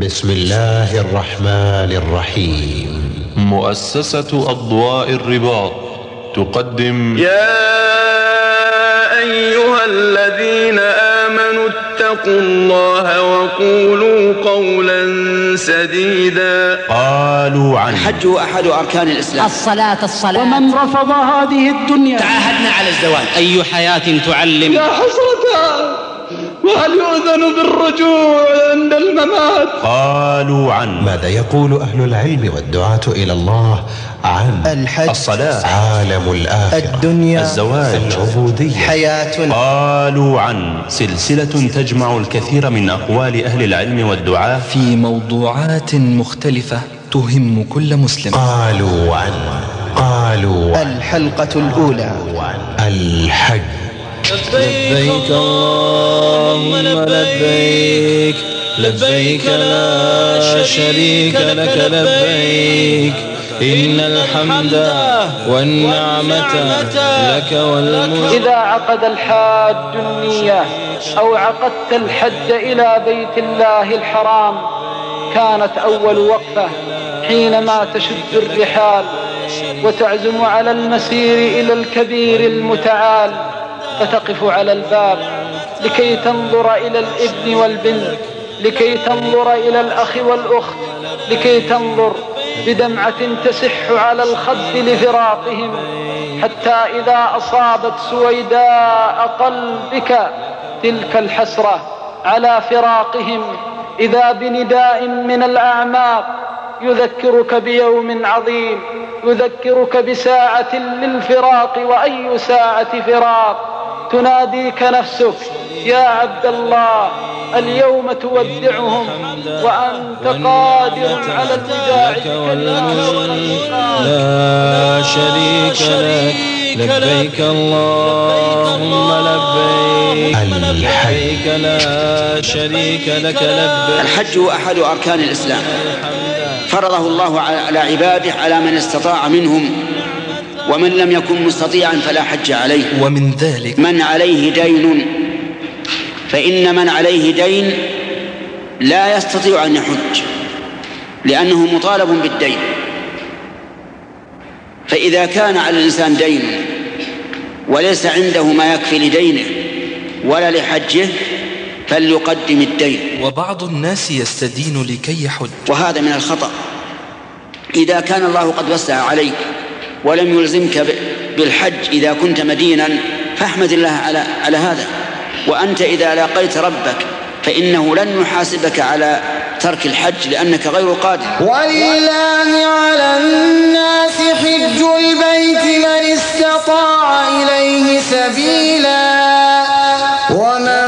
بسم الله الرحمن الرحيم. مؤسسة أضواء الرباط تقدم يا أيها الذين آمنوا اتقوا الله وقولوا قولا سديدا. قالوا عن الحج أحد أركان الإسلام. الصلاة الصلاة. ومن رفض هذه الدنيا. تعاهدنا على الزواج. أي حياة تعلم. يا حسرة وهل يؤذن بالرجوع عند الممات؟ قالوا عن ماذا يقول أهل العلم والدعاة إلى الله عن الحج الصلاة عالم الآخرة الدنيا الزواج العبودية. حياة. قالوا عن سلسلة تجمع الكثير من أقوال أهل العلم والدعاة في موضوعات مختلفة تهم كل مسلم. قالوا عن قالوا عن الحلقة الأولى. الحج. لبيك اللهم لبيك لبيك لا شريك لك لبيك. إن الحمد والنعمة لك والملك. إذا عقد الحاج النية أو عقدت الحج إلى بيت الله الحرام كانت أول وقفة حينما تشد الرحال وتعزم على المسير إلى الكبير المتعال. فتقف على الباب لكي تنظر إلى الإبن والبنت لكي تنظر إلى الأخ والأخت لكي تنظر بدمعة تسح على الخد لفراقهم حتى إذا أصابت سويداء قلبك تلك الحسرة على فراقهم. إذا بنداء من الأعماق يذكرك بيوم عظيم يذكرك بساعة للفراق وأي ساعة فراق. تناديك نفسك يا عبد الله اليوم تودعهم وأنت قادر على الوداع لا شريك لك. لبيك اللهم لبيك. لبيك لا شريك لك. لبيك. الحج هو أحد أركان الإسلام. فرضه الله على عباده على من استطاع منهم ومن لم يكن مستطيعا فلا حج عليه. ومن ذلك من عليه دين فإن من عليه دين لا يستطيع أن يحج لأنه مطالب بالدين. فإذا كان على الإنسان دين وليس عنده ما يكفي لدينه ولا لحجه فليقدم الدين. وبعض الناس يستدين لكي يحج. وهذا من الخطأ. إذا كان الله قد وسع عليك ولم يلزمك بالحج إذا كنت مدينا فاحمد الله على على هذا. وأنت إذا لاقيت ربك فإنه لن يحاسبك على ترك الحج لأنك غير قادر. ولله على الناس حج البيت من استطاع إليه سبيلا. ومن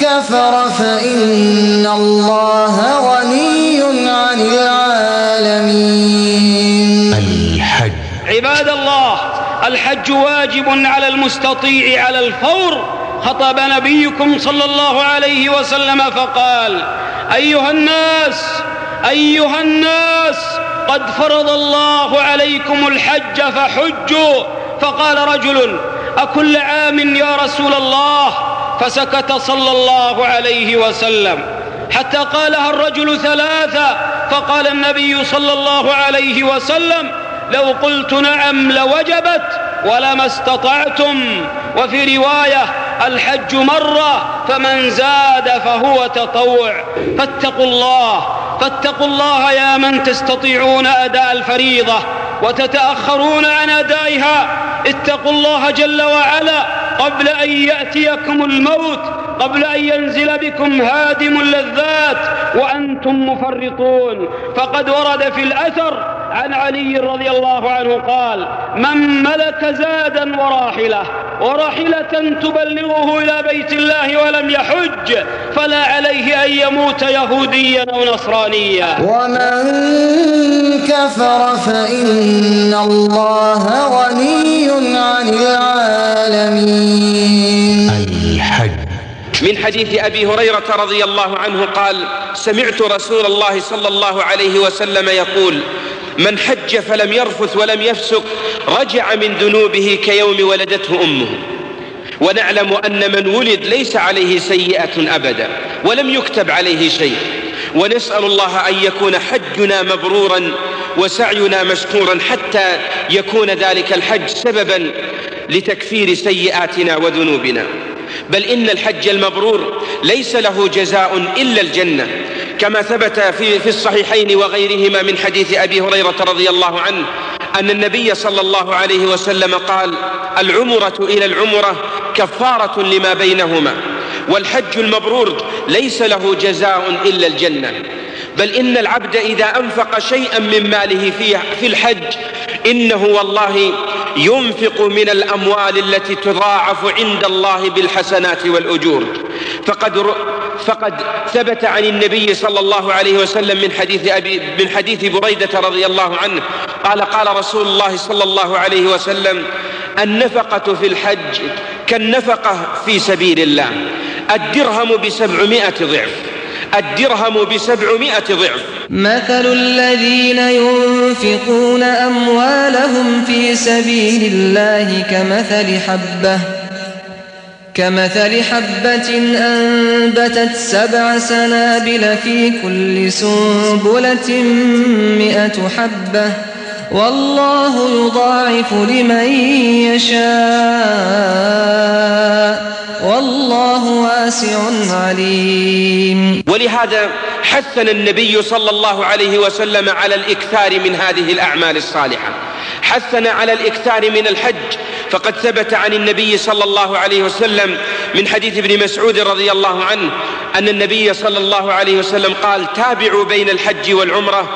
كفر فإن الله الحج واجب على المستطيع على الفور. خطب نبيكم صلى الله عليه وسلم فقال أيها الناس أيها الناس قد فرض الله عليكم الحج فحجوا. فقال رجل أكل عام يا رسول الله؟ فسكت صلى الله عليه وسلم. حتى قالها الرجل ثلاثة. فقال النبي صلى الله عليه وسلم لو قلت نعم لوجبت ولما استطعتم. وفي رواية الحج مرة فمن زاد فهو تطوع. فاتقوا الله فاتقوا الله يا من تستطيعون أداء الفريضة وتتأخرون عن أدائها. اتقوا الله جل وعلا قبل أن يأتيكم الموت قبل أن ينزل بكم هادم اللذات وأنتم مفرطون. فقد ورد في الأثر عن علي رضي الله عنه قال من ملك زادا وراحلة وراحلة تبلغه إلى بيت الله ولم يحج فلا عليه أن يموت يهوديا أو نصرانيا. ومن كفر فإن الله غني عن العالمين. الحج. من حديث أبي هريرة رضي الله عنه قال سمعت رسول الله صلى الله عليه وسلم يقول من حج فلم يرفث ولم يفسق رجع من ذنوبه كيوم ولدته أمه. ونعلم أن من ولد ليس عليه سيئة أبدا ولم يكتب عليه شيء. ونسأل الله أن يكون حجنا مبرورا وسعينا مشكورا حتى يكون ذلك الحج سببا لتكفير سيئاتنا وذنوبنا. بل إن الحج المبرور ليس له جزاء إلا الجنة. كما ثبت في, في الصحيحين وغيرهما من حديث أبي هريرة رضي الله عنه أن النبي صلى الله عليه وسلم قال العمرة إلى العمرة كفارة لما بينهما والحج المبرور ليس له جزاء إلا الجنة بل إن العبد إذا أنفق شيئا من ماله في الحج إنه والله ينفق من الأموال التي تضاعف عند الله بالحسنات والأجور فقد فقد ثبت عن النبي صلى الله عليه وسلم من حديث أبي من حديث بريدة رضي الله عنه. قال قال رسول الله صلى الله عليه وسلم النفقة في الحج كالنفقة في سبيل الله. الدرهم بسبعمائة ضعف. الدرهم بسبعمائة ضعف. مثل الذين ينفقون أموالهم في سبيل الله كمثل حبة. كمثل حبة أنبتت سبع سنابل في كل سنبلة مئة حبة. والله يضاعف لمن يشاء. والله واسع عليم. ولهذا حثنا النبي صلى الله عليه وسلم على الإكثار من هذه الأعمال الصالحة. حثنا على الإكثار من الحج. فقد ثبت عن النبي صلى الله عليه وسلم من حديث ابن مسعود رضي الله عنه أن النبي صلى الله عليه وسلم قال تابعوا بين الحج والعمرة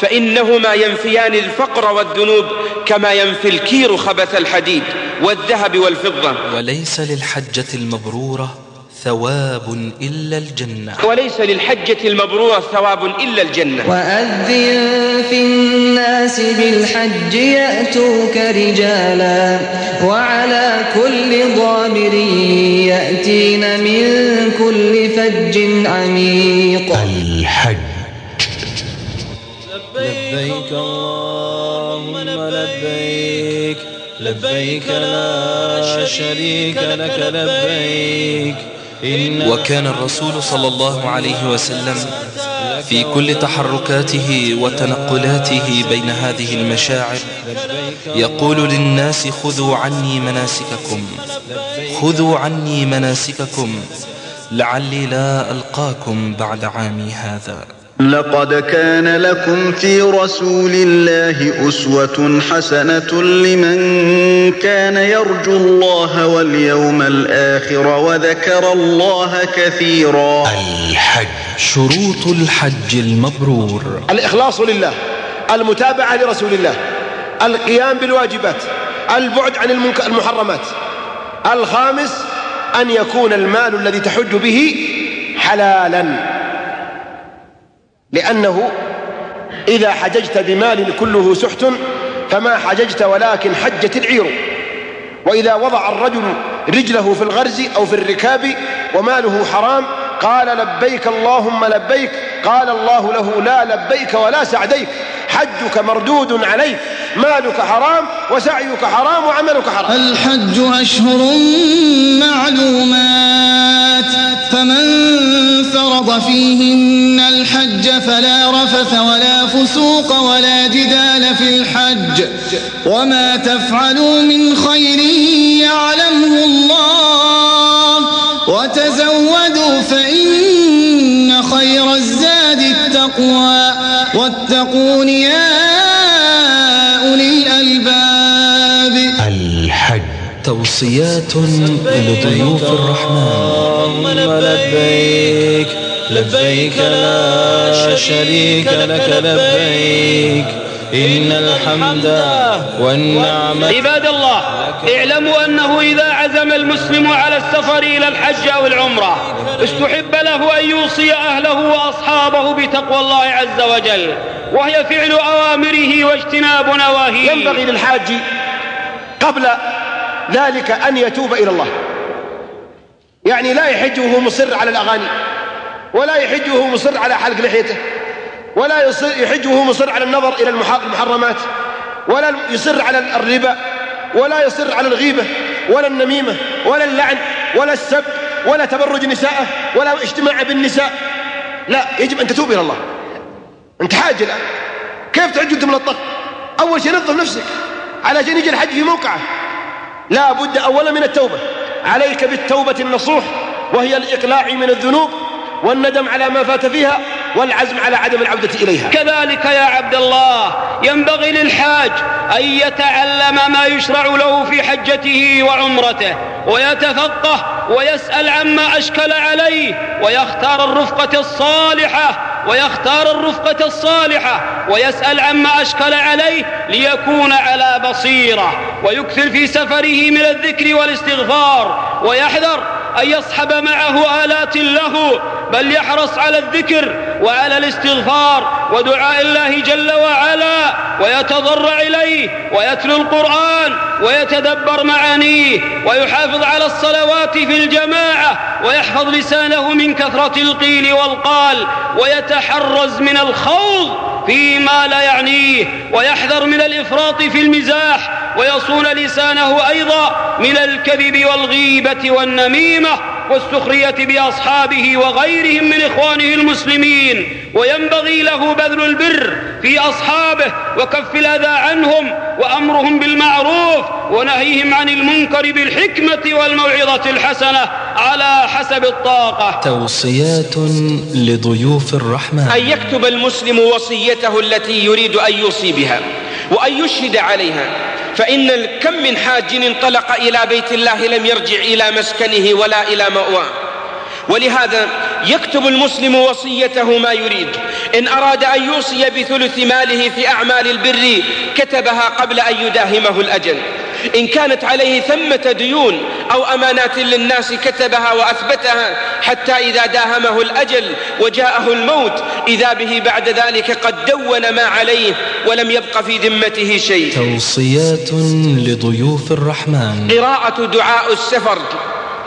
فإنهما ينفيان الفقر والذنوب كما ينفي الكير خبث الحديد والذهب والفضة. وليس للحجة المبرورة ثواب إلا الجنة. وليس للحجة المبرورة ثواب إلا الجنة. وأذن في الناس بالحج يأتوك رجالا وعلى كل ضامر يأتين من كل فج عميق. الحج. لبيك اللهم لبيك لبيك لا شريك لك لبيك. وكان الرسول صلى الله عليه وسلم في كل تحركاته وتنقلاته بين هذه المشاعر يقول للناس خذوا عني مناسككم خذوا عني مناسككم لعلي لا ألقاكم بعد عامي هذا. لقد كان لكم في رسول الله أسوة حسنة لمن كان يرجو الله واليوم الآخر وذكر الله كثيرا. الحج شروط الحج المبرور. الإخلاص لله المتابعة لرسول الله القيام بالواجبات البعد عن المحرمات. الخامس أن يكون المال الذي تحج به حلالا. لأنه إذا حججت بمال كله سحت فما حججت ولكن حجت العير. وإذا وضع الرجل رجله في الغرز أو في الركاب وماله حرام قال لبيك اللهم لبيك قال الله له لا لبيك ولا سعديك حجك مردود عليك. مالك حرام وسعيك حرام وعملك حرام. الحج أشهر معلومات فمن فرض فيهن الحج فلا رفث ولا فسوق ولا جدال في الحج. وما تفعلوا من خير يعلمه الله وتزودوا فإن خير الزاد التقوى. واتقون يا توصيات لضيوف الرحمن. لبيك لبيك لا شريك لك لبيك. إن الحمد والنعمة عباد الله اعلموا أنه إذا عزم المسلم على السفر إلى الحج أو العمرة استحب له أن يوصي أهله وأصحابه بتقوى الله عز وجل وهي فعل أوامره واجتناب نواهيه. ينبغي للحاج قبل ذلك أن يتوب إلى الله. يعني لا يحج وهو مصر على الأغاني ولا يحج وهو مصر على حلق لحيته ولا يحج وهو مصر على النظر إلى المحرمات ولا يصر على الربا ولا يصر على الغيبة ولا النميمة ولا اللعن ولا السب ولا تبرج نساءه ولا اجتماع بالنساء. لا يجب أن تتوب إلى الله. أنت حاج الآن. كيف تحج وأنت ملطخ أول شيء نظف نفسك علشان يجي الحج في موقعه. لا بد أولا من التوبة. عليك بالتوبة النصوح وهي الإقلاع من الذنوب والندم على ما فات فيها والعزم على عدم العودة إليها. كذلك يا عبد الله ينبغي للحاج أن يتعلم ما يشرع له في حجته وعمرته ويتفقه ويسأل عما أشكل عليه ويختار الرفقة الصالحة ويختار الرفقة الصالحة ويسأل عما أشكل عليه ليكون على بصيرة ويكثر في سفره من الذكر والاستغفار ويحذر أن يصحب معه آلات له بل يحرص على الذكر وعلى الاستغفار ودعاء الله جل وعلا ويتضرع إليه ويتلو القرآن ويتدبر معانيه ويحافظ على الصلوات في الجماعة ويحفظ لسانه من كثرة القيل والقال ويتحرز من الخوض فيما لا يعنيه ويحذر من الإفراط في المزاح ويصون لسانه أيضا من الكذب والغيبة والنميمة والسخرية بأصحابه وغيرهم من إخوانه المسلمين وينبغي له بذل البر في أصحابه وكف الأذى عنهم وأمرهم بالمعروف ونهيهم عن المنكر بالحكمة والموعظة الحسنة على حسب الطاقة. توصيات لضيوف الرحمن. أن يكتب المسلم وصيته التي يريد أن يوصي بها وأن يشهد عليها. فإن كم من حاج انطلق إلى بيت الله لم يرجع إلى مسكنه ولا إلى مأواه. ولهذا يكتب المسلم وصيته ما يريد. إن أراد أن يوصي بثلث ماله في أعمال البر كتبها قبل أن يداهمه الأجل. إن كانت عليه ثمة ديون أو أمانات للناس كتبها وأثبتها حتى إذا داهمه الأجل وجاءه الموت إذا به بعد ذلك قد دون ما عليه ولم يبق في ذمته شيء. توصيات لضيوف الرحمن. قراءة دعاء السفر.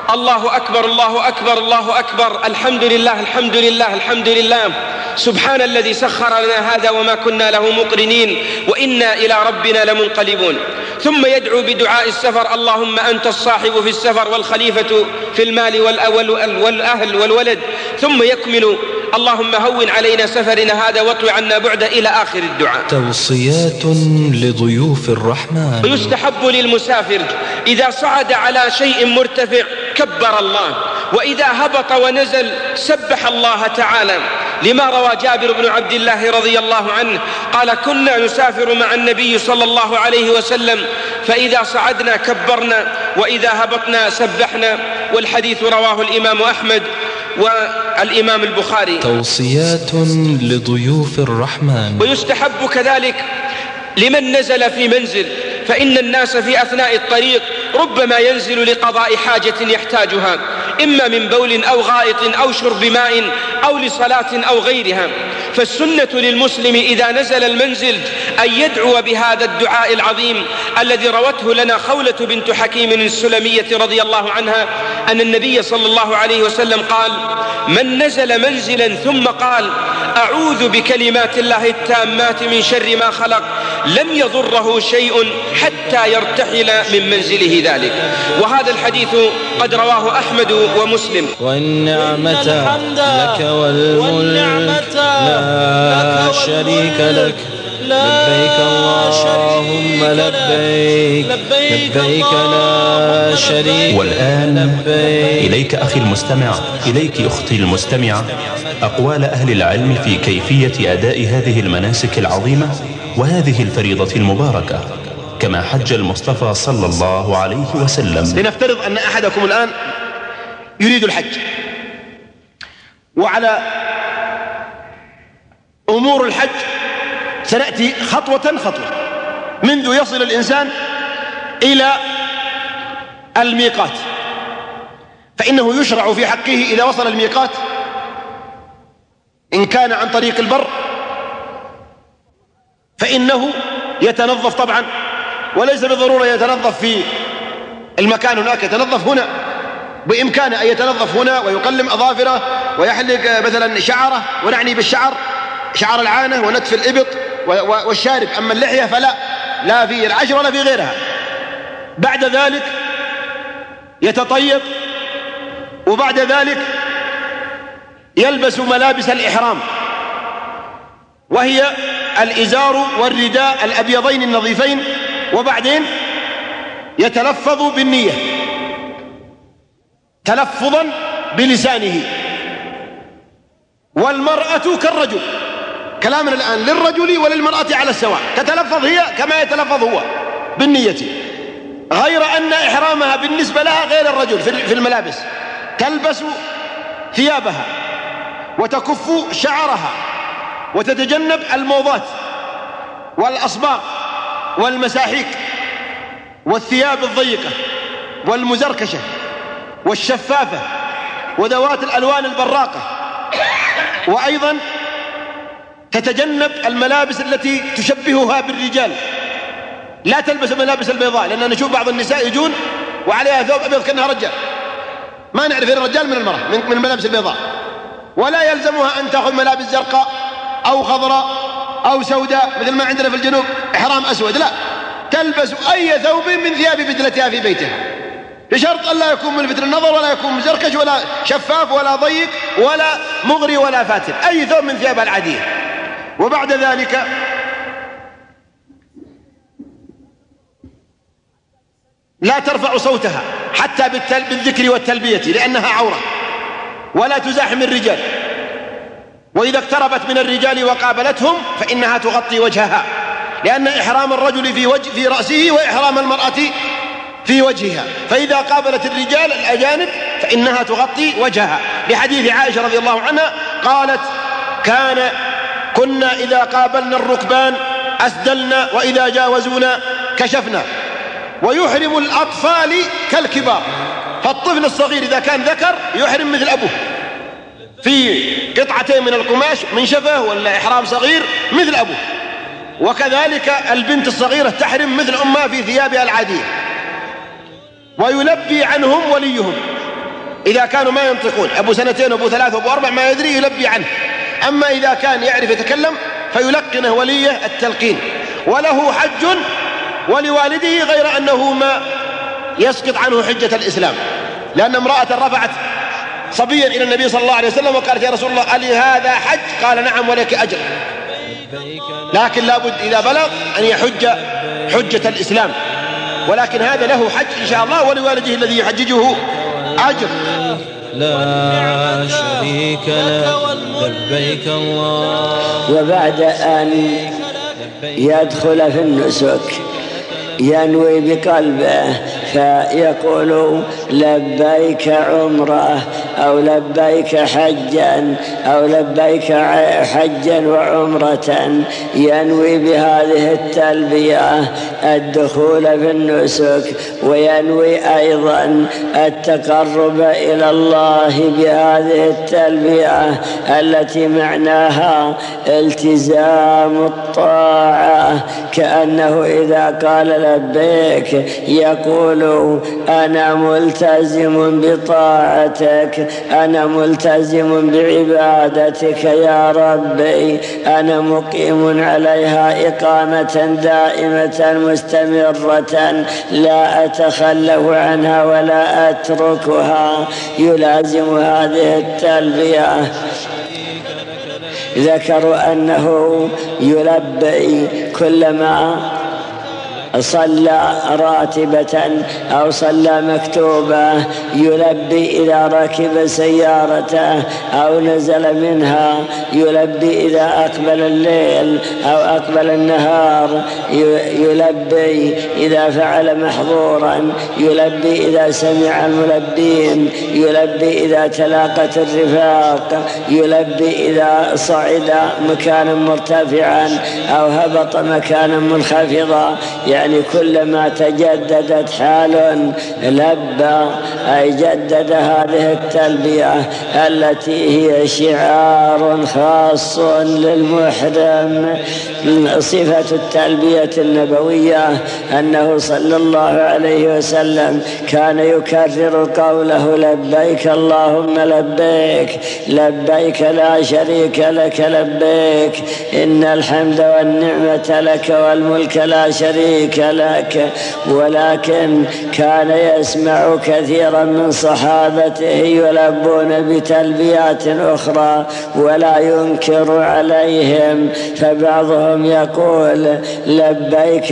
الله أكبر الله أكبر الله أكبر. الحمد لله الحمد لله الحمد لله. سبحان الذي سخر لنا هذا وما كنا له مقرنين وإنا إلى ربنا لمنقلبون. ثم يدعو بدعاء السفر اللهم أنت الصاحب في السفر والخليفة في المال والأهل والولد. ثم يكمل اللهم هون علينا سفرنا هذا واطوي عنا بعد إلى آخر الدعاء. توصيات لضيوف الرحمن. ويستحب للمسافر إذا صعد على شيء مرتفع كبر الله وإذا هبط ونزل سبح الله تعالى. لما روى جابر بن عبد الله رضي الله عنه قال كنا نسافر مع النبي صلى الله عليه وسلم فإذا صعدنا كبرنا وإذا هبطنا سبحنا. والحديث رواه الإمام أحمد والإمام البخاري. توصيات لضيوف الرحمن. ويستحب كذلك لمن نزل في منزل فإن الناس في أثناء الطريق ربما ينزل لقضاء حاجة يحتاجها إما من بول أو غائط أو شرب ماء أو لصلاة أو غيرها. فالسنة للمسلم إذا نزل المنزل أن يدعو بهذا الدعاء العظيم الذي روته لنا خولة بنت حكيم السلمية رضي الله عنها أن النبي صلى الله عليه وسلم قال من نزل منزلا ثم قال أعوذ بكلمات الله التامات من شر ما خلق لم يضره شيء حتى يرتحل من منزله ذلك. وهذا الحديث قد رواه أحمد ومسلم. والنعمة لك والملك لا شريك لك. لبيك اللهم لبيك. لبيك لا شريك. والآن إليك أخي المستمع. إليك أختي المستمعة. أقوال أهل العلم في كيفية أداء هذه المناسك العظيمة وهذه الفريضة المباركة. كما حج المصطفى صلى الله عليه وسلم. لنفترض أن أحدكم الآن يريد الحج. وعلى أمور الحج سنأتي خطوة خطوة منذ يصل الإنسان إلى الميقات. فإنه يشرع في حقه إذا وصل الميقات إن كان عن طريق البر فإنه يتنظف طبعا وليس بالضرورة يتنظف في المكان هناك يتنظف هنا بإمكانه أن يتنظف هنا ويقلم أظافره ويحلق مثلا شعره ونعني بالشعر. شعر العانة ونتف الإبط والشارب أما اللحية فلا لا في العشر ولا في غيرها. بعد ذلك يتطيب وبعد ذلك يلبس ملابس الإحرام وهي الإزار والرداء الأبيضين النظيفين وبعدين يتلفظ بالنية تلفظا بلسانه. والمرأة كالرجل. كلامنا الآن للرجل وللمرأة على السواء. تتلفظ هي كما يتلفظ هو بالنية. غير أن إحرامها بالنسبة لها غير الرجل في الملابس. تلبس ثيابها وتكف شعرها وتتجنب الموضات والأصباغ والمساحيق والثياب الضيقة والمزركشة والشفافة وذوات الألوان البراقة. وأيضا تتجنب الملابس التي تشبهها بالرجال. لا تلبس الملابس البيضاء لأننا نشوف بعض النساء يجون وعليها ثوب أبيض كأنها رجال. ما نعرف الرجال من المرأة من الملابس البيضاء. ولا يلزمها أن تأخذ ملابس زرقاء أو خضراء أو سوداء مثل ما عندنا في الجنوب إحرام أسود. لا تلبس أي ثوب من ثياب بدلتها في بيتها. بشرط ألا يكون ملفت للنظر ولا يكون مزركش ولا شفاف ولا ضيق ولا مغري ولا فاتن. أي ثوب من ثيابها العادية. وبعد ذلك لا ترفع صوتها حتى بالذكر والتلبية لأنها عورة ولا تزاحم الرجال. وإذا اقتربت من الرجال وقابلتهم فإنها تغطي وجهها لأن إحرام الرجل في, وجه في رأسه وإحرام المرأة في وجهها. فإذا قابلت الرجال الأجانب فإنها تغطي وجهها. لحديث عائشة رضي الله عنها قالت كان كنا إذا قابلنا الركبان أسدلنا وإذا جاوزونا كشفنا. ويحرم الأطفال كالكبار. فالطفل الصغير إذا كان ذكر يحرم مثل أبوه. في قطعتين من القماش من شفه ولا إحرام صغير مثل أبوه. وكذلك البنت الصغيرة تحرم مثل أمها في ثيابها العادية. ويلبي عنهم وليهم. إذا كانوا ما ينطقون أبو سنتين وأبو ثلاث وأبو أربع ما يدري يلبي عنه. أما إذا كان يعرف يتكلم فيلقنه وليه التلقين. وله حج ولوالده غير أنه ما يسقط عنه حجة الإسلام. لأن امرأة رفعت صبيا إلى النبي صلى الله عليه وسلم وقالت يا رسول الله ألي هذا حج؟ قال نعم ولك أجر. لكن لابد إذا بلغ أن يحج حجة الإسلام. ولكن هذا له حج إن شاء الله ولوالده الذي يحججه أجر. لا شريك له. لبيك الله. وبعد أن يدخل في النسك ينوي بقلبه فيقول لبيك عمرة أو لبيك حجا أو لبيك حجا وعمرة ينوي بهذه التلبية الدخول في النسك وينوي أيضا التقرب إلى الله بهذه التلبية التي معناها التزام الطاعة كأنه إذا قال لبيك يقول أنا ملتزم بطاعتك أنا ملتزم بعبادتك يا ربي. أنا مقيم عليها إقامة دائمة مستمرة لا أتخلف عنها ولا أتركها. يلازم هذه التلبية. ذكروا أنه يلبي كلما صلى راتبة أو صلى مكتوبة يلبي إذا ركب سيارته أو نزل منها يلبي إذا أقبل الليل أو أقبل النهار يلبي إذا فعل محظورا يلبي إذا سمع الملبين يلبي إذا تلاقت الرفاق يلبي إذا صعد مكانا مرتفعا أو هبط مكانا منخفضا. يعني يعني كلما تجددت حال لبى أي جدد هذه التلبية التي هي شعار خاص للمحرم. صفة التلبية النبوية أنه صلى الله عليه وسلم كان يكرر قوله لبيك اللهم لبيك لبيك لا شريك لك لبيك إن الحمد والنعمة لك والملك لا شريك لبيك لك ولكن كان يسمع كثيرا من صحابته يلبون بتلبيات أخرى ولا ينكر عليهم فبعضهم يقول لبيك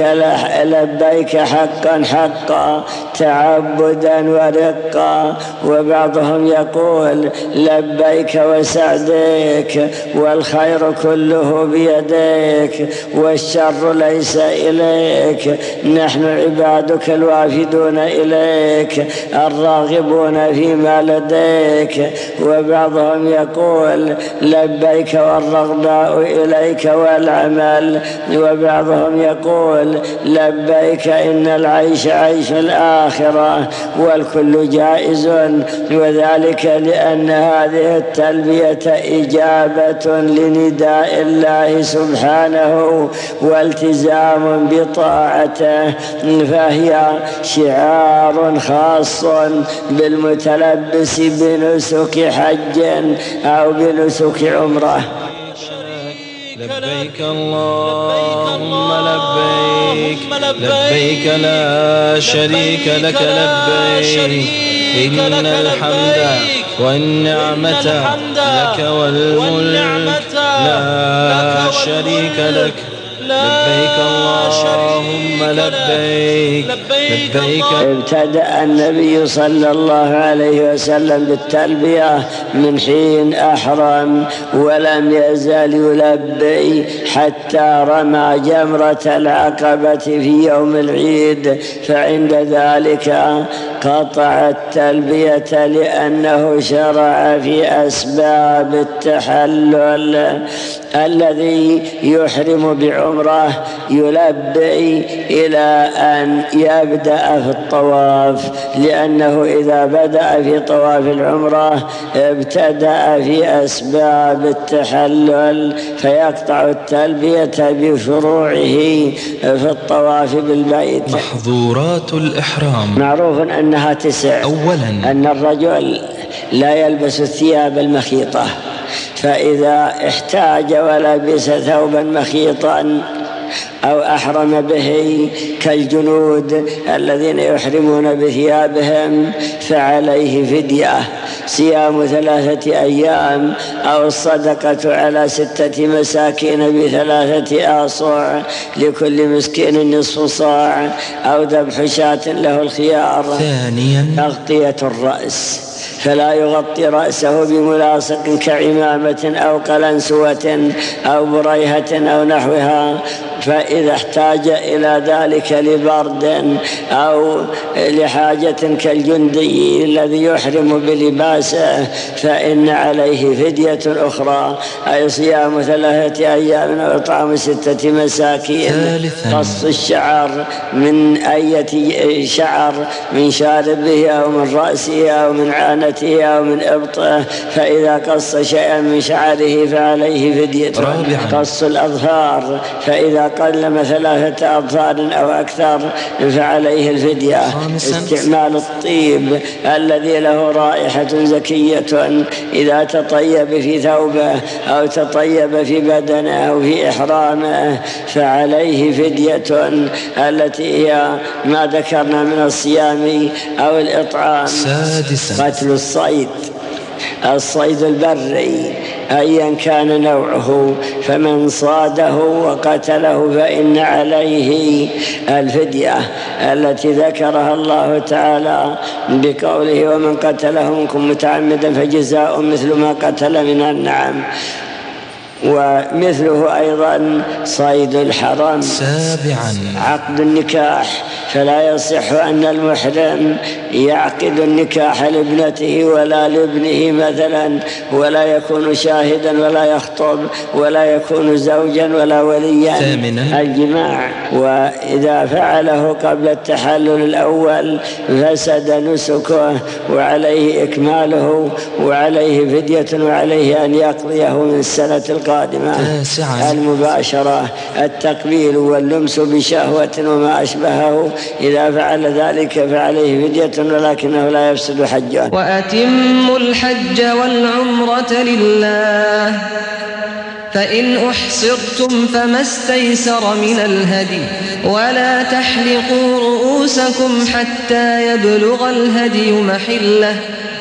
لبيك حقا حقا تعبدا ورقا. وبعضهم يقول لبيك وسعديك والخير كله بيديك والشر ليس إليك. نحن عبادك الوافدون إليك الراغبون فيما لديك. وبعضهم يقول لبيك والرغباء إليك والعمل. وبعضهم يقول لبيك إن العيش عيش الآخرة والكل جائز. وذلك لأن هذه التلبية إجابة لنداء الله سبحانه والتزام بطاعته فهي شعار خاص بالمتلبس بنسك حج أو بنسك عمرة. لبيك اللهم لبيك لبيك لا شريك لك لبيك إن الحمد والنعمة لك والملك لا شريك لك. لبيك اللهم لبيك لبيك. ابتدأ النبي صلى الله عليه وسلم بالتلبية من حين أحرم ولم يزل يلبي حتى رمى جمرة العقبة في يوم العيد. فعند ذلك قطع التلبية لأنه شرع في أسباب التحلل. الذي يحرم بعمرة يلبي إلى أن يبدأ في الطواف لأنه إذا بدأ في طواف العمرة ابتدأ في أسباب التحلل فيقطع التلبية بفروعه في الطواف بالبيت. محظورات الإحرام. معروف أنها تسع. أولا. أن الرجل لا يلبس الثياب المخيطة. فإذا احتاج ولبس ثوبا مخيطا أو أحرم به كالجنود الذين يحرمون بثيابهم فعليه فدية. صيام ثلاثة أيام أو الصدقة على ستة مساكين بثلاثة آصع لكل مسكين نصف صاع أو ذبح شاة له الخيار. ثانيا تغطية الرأس. فلا يغطي رأسه بملاصق كعمامة أو قلنسوة أو بريهة أو نحوها. فإذا احتاج إلى ذلك لبرد أو لحاجة كالجندي الذي يحرم بلباسه فإن عليه فدية أخرى أي صيام ثلاثة أيام أو إطعام ستة مساكين. قص الشعر من أية شعر من شاربه أو من رأسه أو من عانته أو من إبطه فإذا قص شيئا من شعره فعليه فدية. رابعا. قص الأظفار فإذا قلم ثلاثة أظفار أو أكثر فعليه الفدية. استعمال الطيب الذي له رائحة زكية. إذا تطيب في ثوبه أو تطيب في بدنه أو في إحرامه فعليه فدية التي هي ما ذكرنا من الصيام أو الإطعام. قتل الصيد. الصيد البري أيا كان نوعه فمن صاده وقتله فإن عليه الفدية التي ذكرها الله تعالى بقوله ومن قتله منكم متعمدا فجزاء مثل ما قتل من النعم. ومثله أيضا صيد الحرم سابعا. عقد النكاح فلا يصح أن المحرم يعقد النكاح لابنته ولا لابنه مثلا ولا يكون شاهدا ولا يخطب ولا يكون زوجا ولا وليا. ثامنا. الجماع. وإذا فعله قبل التحلل الأول فسد نسكه وعليه إكماله وعليه فدية وعليه أن يقضيه من السنة القادمة تاسعا المباشرة التقبيل واللمس بشهوة وما أشبهه. إذا فعل ذلك فعليه فدية ولكنه لا يفسد حجه. وأتموا الحج والعمرة لله. فإن أحصرتم فما استيسر من الهدي ولا تحلقوا رؤوسكم حتى يبلغ الهدي محلة.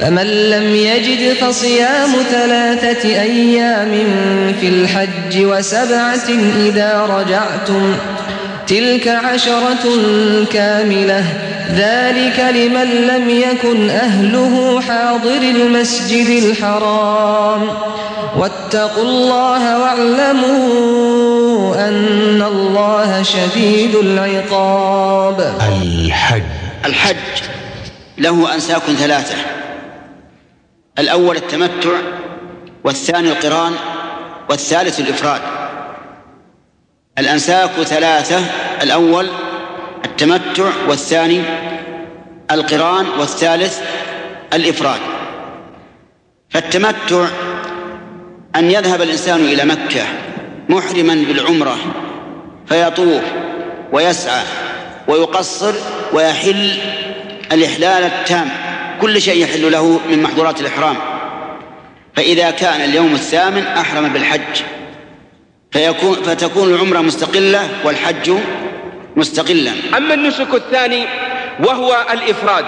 فمن لم يجد فصيام ثلاثة أيام في الحج وسبعة إذا رجعتم تلك عشرة كاملة ذلك لمن لم يكن أهله حاضر المسجد الحرام واتقوا الله واعلموا أن الله شديد العقاب. الحج. الحج له أنساك ثلاثة. الأول التمتع والثاني القران والثالث الإفراد. الأنساك ثلاثة الأول التمتع والثاني القران والثالث الإفراد. فالتمتع أن يذهب الإنسان إلى مكة محرما بالعمرة فيطوف ويسعى ويقصر ويحل الإحلال التام. كل شيء يحل له من محظورات الإحرام. فإذا كان اليوم الثامن أحرم بالحج. فيكون فتكون العمرة مستقلة والحج مستقلا. أما النسك الثاني وهو الإفراد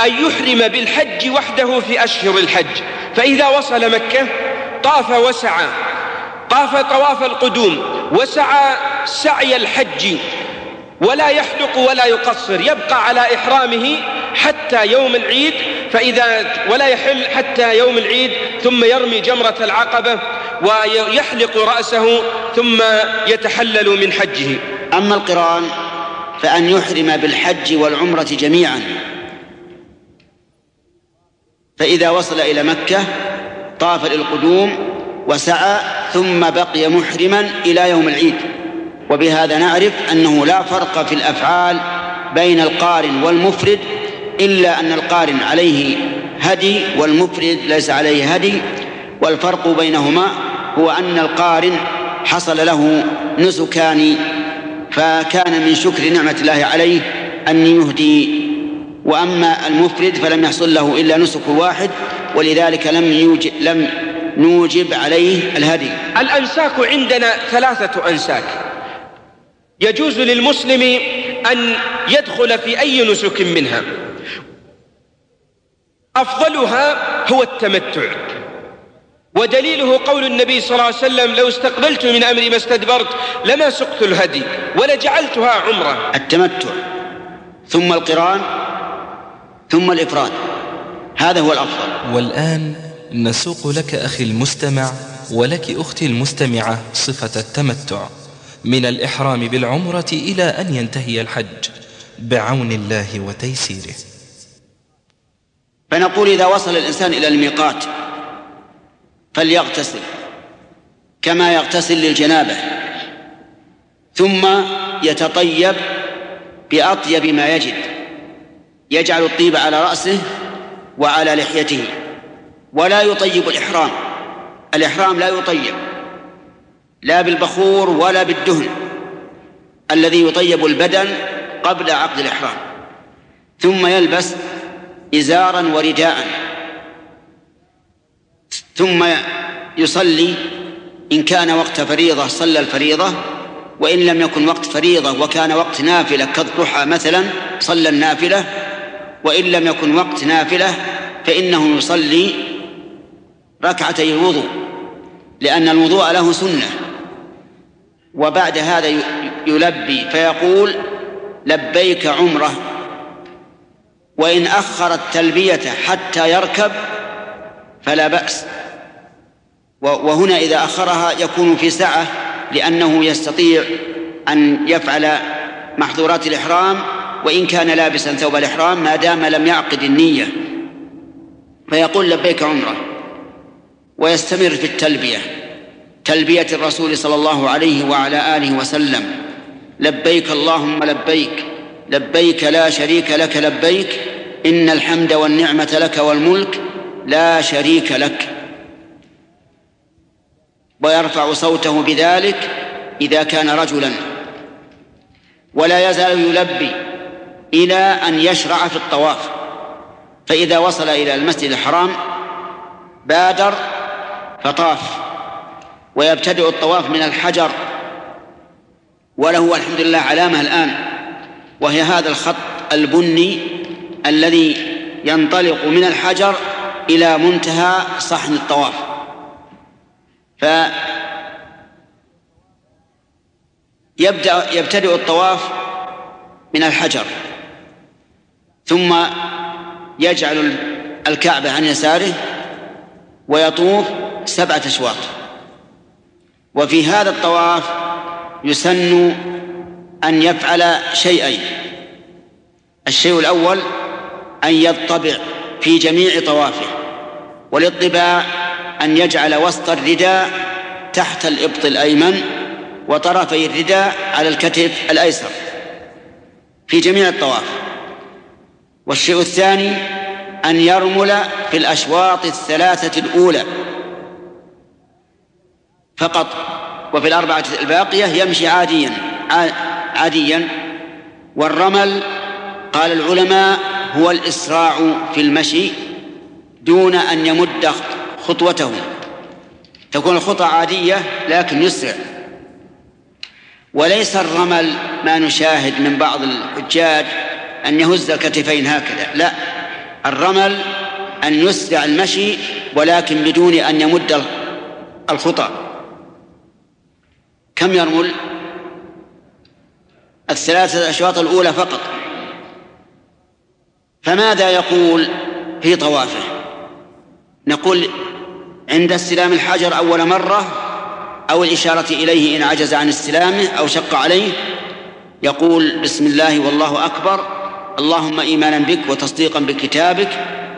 أن يحرم بالحج وحده في أشهر الحج. فإذا وصل مكة طاف وسعى طاف طواف القدوم وسعى سعي الحج ولا يحلق ولا يقصر يبقى على إحرامه حتى يوم العيد فإذا ولا يحل حتى يوم العيد ثم يرمي جمرة العقبة ويحلق رأسه ثم يتحلل من حجه. أما القرآن فأن يحرم بالحج والعمرة جميعا. فإذا وصل إلى مكة طاف للقدوم وسعى ثم بقي محرما إلى يوم العيد. وبهذا نعرف أنه لا فرق في الأفعال بين القارن والمفرد إلا أن القارن عليه هدي والمفرد ليس عليه هدي والفرق بينهما هو أن القارن حصل له نسكان فكان من شكر نعمة الله عليه أن يهدي وأما المفرد فلم يحصل له إلا نسك واحد ولذلك لم يوجب لم نوجب عليه الهدي. الأنساك عندنا ثلاثة أنساك. يجوز للمسلم أن يدخل في أي نسك منها. أفضلها هو التمتع. ودليله قول النبي صلى الله عليه وسلم لو استقبلت من أمري ما استدبرت لما سقت الهدي ولجعلتها عمرة. التمتع ثم القران ثم الإفراد. هذا هو الأفضل. والآن نسوق لك أخي المستمع ولك أختي المستمعة صفة التمتع. من الإحرام بالعمرة إلى أن ينتهي الحج بعون الله وتيسيره. فنقول إذا وصل الإنسان إلى الميقات فليغتسل كما يغتسل للجنابة ثم يتطيب بأطيب ما يجد يجعل الطيب على رأسه وعلى لحيته. ولا يطيب الإحرام الإحرام لا يطيب. لا بالبخور ولا بالدهن الذي يطيب البدن قبل عقد الإحرام ثم يلبس إزارا ورداء ثم يصلي إن كان وقت فريضة صلى الفريضة وإن لم يكن وقت فريضة وكان وقت نافلة كالضحى مثلا صلى النافلة وإن لم يكن وقت نافلة فإنه يصلي ركعتي الوضوء لأن الوضوء له سنة. وبعد هذا يلبي فيقول لبيك عمرة وإن أخر التلبية حتى يركب فلا بأس. وهنا إذا أخرها يكون في سعة لأنه يستطيع أن يفعل محظورات الإحرام وإن كان لابسا ثوب الإحرام ما دام لم يعقد النية. فيقول لبيك عمرة ويستمر في التلبية. تلبية الرسول صلى الله عليه وعلى آله وسلم. لبيك اللهم لبيك. لبيك لا شريك لك لبيك. إن الحمد والنعمة لك والملك لا شريك لك. ويرفع صوته بذلك إذا كان رجلا. ولا يزال يلبي إلى أن يشرع في الطواف. فإذا وصل إلى المسجد الحرام بادر فطاف. ويبتدئ الطواف من الحجر. وله الحمد لله علامة الآن وهي هذا الخط البني الذي ينطلق من الحجر إلى منتهى صحن الطواف. ف يبدأ يبتدئ الطواف من الحجر. ثم يجعل الكعبة عن يساره ويطوف سبعة أشواط. وفي هذا الطواف يسن أن يفعل شيئين. الشيء الأول أن يطبع في جميع طوافه والاطباع أن يجعل وسط الرداء تحت الإبط الأيمن وطرفي الرداء على الكتف الأيسر في جميع الطواف. والشيء الثاني أن يرمل في الأشواط الثلاثة الأولى فقط. وفي الأربعة الباقية يمشي عاديا عاديا. والرمل قال العلماء هو الإسراع في المشي دون أن يمد خطوته. تكون الخطى عادية لكن يسرع. وليس الرمل ما نشاهد من بعض الحجاج أن يهز الكتفين هكذا. لا الرمل أن يسرع المشي ولكن بدون أن يمد الخطى. كم يرمل الثلاثة أشواط الأولى فقط. فماذا يقول في طوافه؟ نقول عند استلام الحجر أول مرة أو الإشارة إليه إن عجز عن استلامه أو شق عليه يقول بسم الله والله أكبر اللهم إيمانا بك وتصديقا بكتابك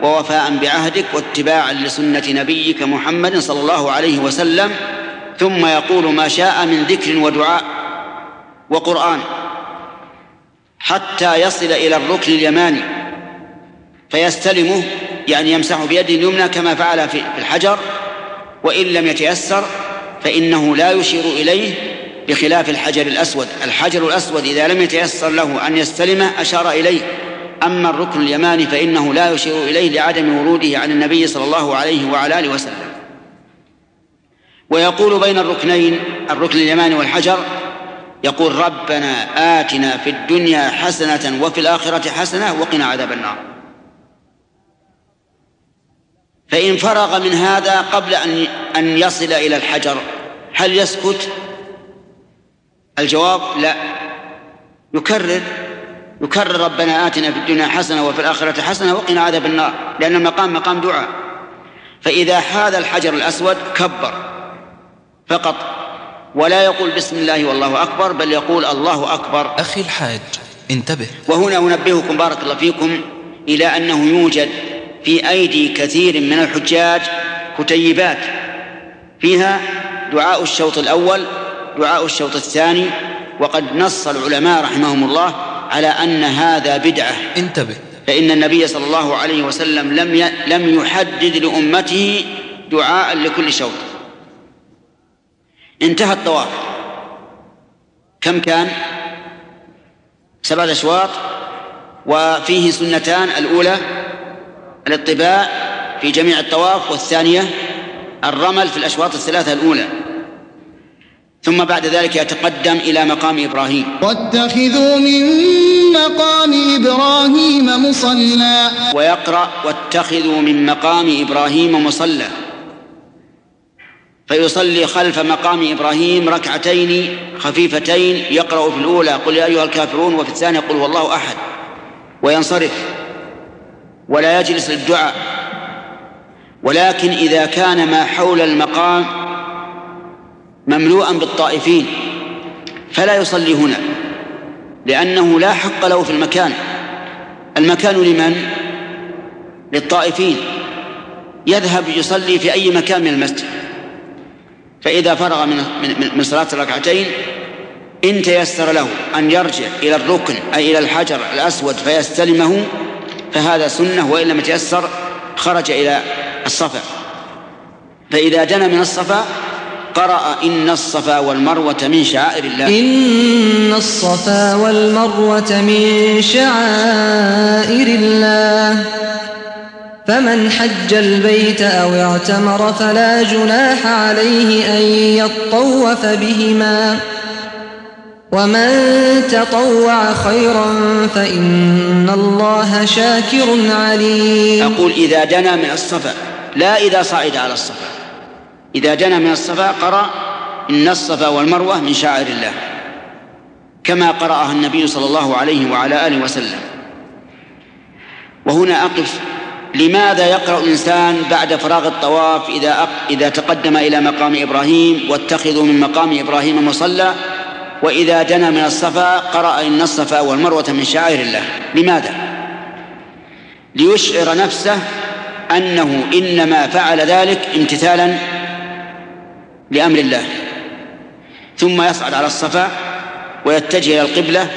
ووفاء بعهدك واتباعا لسنة نبيك محمد صلى الله عليه وسلم ثم يقول ما شاء من ذكر ودعاء وقرآن حتى يصل إلى الركن اليماني فيستلمه يعني يمسحه بيده اليمنى كما فعل في الحجر وإن لم يتيسر فإنه لا يشير إليه بخلاف الحجر الأسود. الحجر الأسود إذا لم يتيسر له أن يستلمه أشار إليه. أما الركن اليماني فإنه لا يشير إليه لعدم وروده عن النبي صلى الله عليه وعلى آله وسلم. ويقول بين الركنين الركن اليماني والحجر يقول ربنا آتنا في الدنيا حسنة وفي الآخرة حسنة وقنا عذاب النار. فإن فرغ من هذا قبل أن أن يصل إلى الحجر هل يسكت؟ الجواب لا. يكرر يكرر ربنا آتنا في الدنيا حسنة وفي الآخرة حسنة وقنا عذاب النار لأن المقام مقام دعاء. فإذا حاذ الحجر الأسود كبر. فقط. ولا يقول بسم الله والله أكبر بل يقول الله أكبر. أخي الحاج انتبه. وهنا أنبهكم بارك الله فيكم إلى أنه يوجد في أيدي كثير من الحجاج كتيبات. فيها دعاء الشوط الأول دعاء الشوط الثاني وقد نص العلماء رحمهم الله على أن هذا بدعة. انتبه. فإن النبي صلى الله عليه وسلم لم لم يحدد لأمته دعاء لكل شوط. انتهى الطواف. كم كان؟ سبعة أشواط. وفيه سنتان الأولى الاطباع في جميع الطواف والثانية الرمل في الأشواط الثلاثة الأولى. ثم بعد ذلك يتقدم إلى مقام إبراهيم. واتخذوا من مقام إبراهيم مصلى. ويقرأ واتخذوا من مقام إبراهيم مصلى. فيصلي خلف مقام إبراهيم ركعتين خفيفتين يقرأ في الأولى قل يا أيها الكافرون وفي الثانية قل والله أحد. وينصرف. ولا يجلس للدعاء. ولكن إذا كان ما حول المقام مملوءا بالطائفين فلا يصلي هنا لأنه لا حق له في المكان. المكان لمن؟ للطائفين. يذهب يصلي في أي مكان من المسجد. فإذا فرغ من من صلاة الركعتين إن تيسر له أن يرجع إلى الركن أي إلى الحجر الأسود فيستلمه فهذا سنة وإن لم يتيسر خرج إلى الصفا. فإذا دنا من الصفا قرأ إن الصفا والمروة من شعائر الله. إن الصفا والمروة من شعائر الله. فمن حج البيت أو اعتمر فلا جناح عليه أن يطوف بهما. ومن تطوع خيرا فإن الله شاكر عليم. أقول إذا دنا من الصفا لا إذا صعد على الصفا. إذا دنا من الصفا قرأ إن الصفا والمروة من شعائر الله كما قرأها النبي صلى الله عليه وعلى آله وسلم. وهنا أقف. لماذا يقرأ الإنسان بعد فراغ الطواف إذا إذا تقدم إلى مقام إبراهيم واتخذوا من مقام إبراهيم مصلى؟ وإذا دنا من الصفا قرأ إن الصفا والمروة من شعائر الله. لماذا؟ ليشعر نفسه أنه إنما فعل ذلك امتثالا لأمر الله. ثم يصعد على الصفا ويتجه إلى القبلة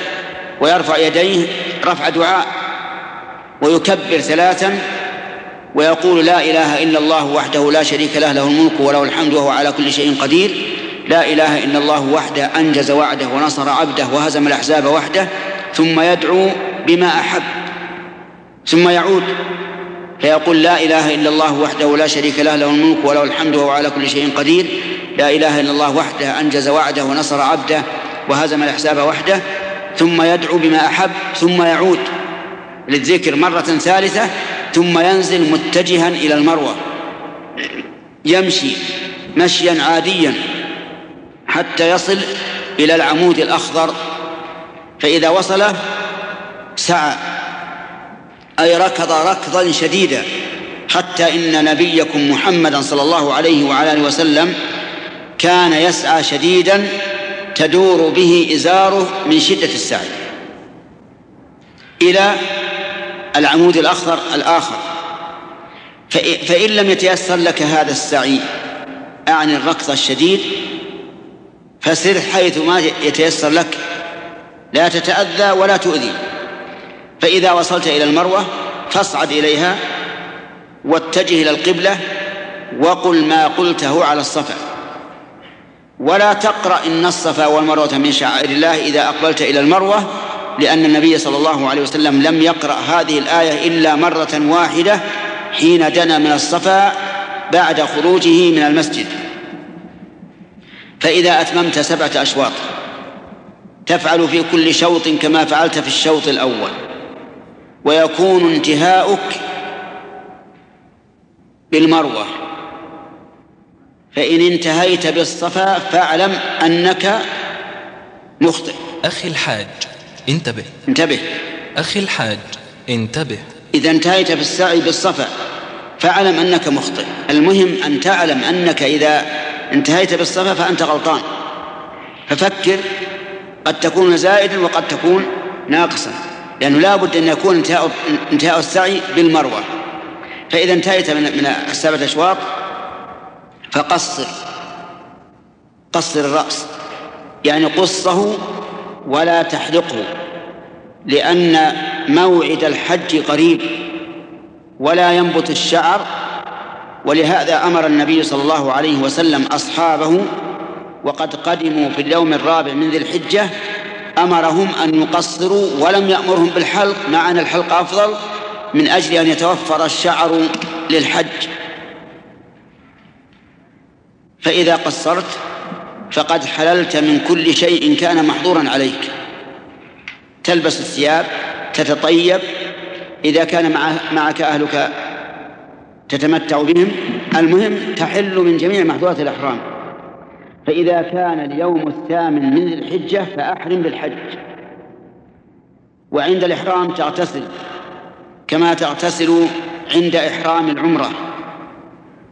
ويرفع يديه رفع دعاء ويكبر ثلاثا ويقول لا إله إلا الله وحده لا شريك له له الملك وله الحمد وهو على كل شيء قدير. لا إله إلا الله وحده أنجز وعده ونصر عبده وهزم الأحزاب وحده ثم يدعو بما أحب ثم يعود. فيقول لا إله إلا الله وحده لا شريك له له الملك وله الحمد وهو على كل شيء قدير. لا إله إلا الله وحده أنجز وعده ونصر عبده وهزم الأحزاب وحده ثم يدعو بما أحب ثم يعود. للذكر مرة ثالثة ثم ينزل متجها إلى المروة. يمشي مشيا عاديا حتى يصل إلى العمود الأخضر. فإذا وصله سعى أي ركض ركضا شديدا حتى إن نبيكم محمدا صلى الله عليه وعلى آله وسلم كان يسعى شديدا تدور به إزاره من شدة السعي إلى العمود الأخضر الآخر. فإن لم يتيسر لك هذا السعي أعني الركض الشديد فسر حيث ما يتيسر لك. لا تتأذى ولا تؤذي. فإذا وصلت إلى المروة فاصعد إليها واتجه إلى القبلة وقل ما قلته على الصفا. ولا تقرأ إن الصفا والمروة من شعائر الله إذا أقبلت إلى المروة لأن النبي صلى الله عليه وسلم لم يقرأ هذه الآية إلا مرة واحدة حين دنا من الصفا بعد خروجه من المسجد. فإذا أتممت سبعة أشواط تفعل في كل شوط كما فعلت في الشوط الأول ويكون انتهاؤك بالمروة. فإن انتهيت بالصفا فاعلم أنك مخطئ. أخي الحاج انتبه. انتبه. أخي الحاج انتبه. إذا انتهيت بالسعي بالصفا فاعلم أنك مخطئ. المهم أن تعلم أنك إذا انتهيت بالصفا فأنت غلطان. ففكر قد تكون زائدا وقد تكون ناقصا لأنه لا بد أن يكون انتهاء, انتهاء السعي بالمروة. فإذا انتهيت من, من السبعة أشواط فقصر قصر الرأس. يعني قصه ولا تحلقه لأن موعد الحج قريب ولا ينبت الشعر ولهذا أمر النبي صلى الله عليه وسلم أصحابه وقد قدموا في اليوم الرابع من ذي الحجة أمرهم أن يقصروا ولم يأمرهم بالحلق مع أن الحلق أفضل من أجل أن يتوفر الشعر للحج. فإذا قصرت فقد حللت من كل شيء كان محظورا عليك. تلبس الثياب تتطيب. إذا كان معك أهلك تتمتع بهم المهم تحل من جميع محظورات الإحرام. فإذا كان اليوم الثامن من الحجة فأحرم بالحج. وعند الإحرام تغتسل كما تغتسل عند إحرام العمرة.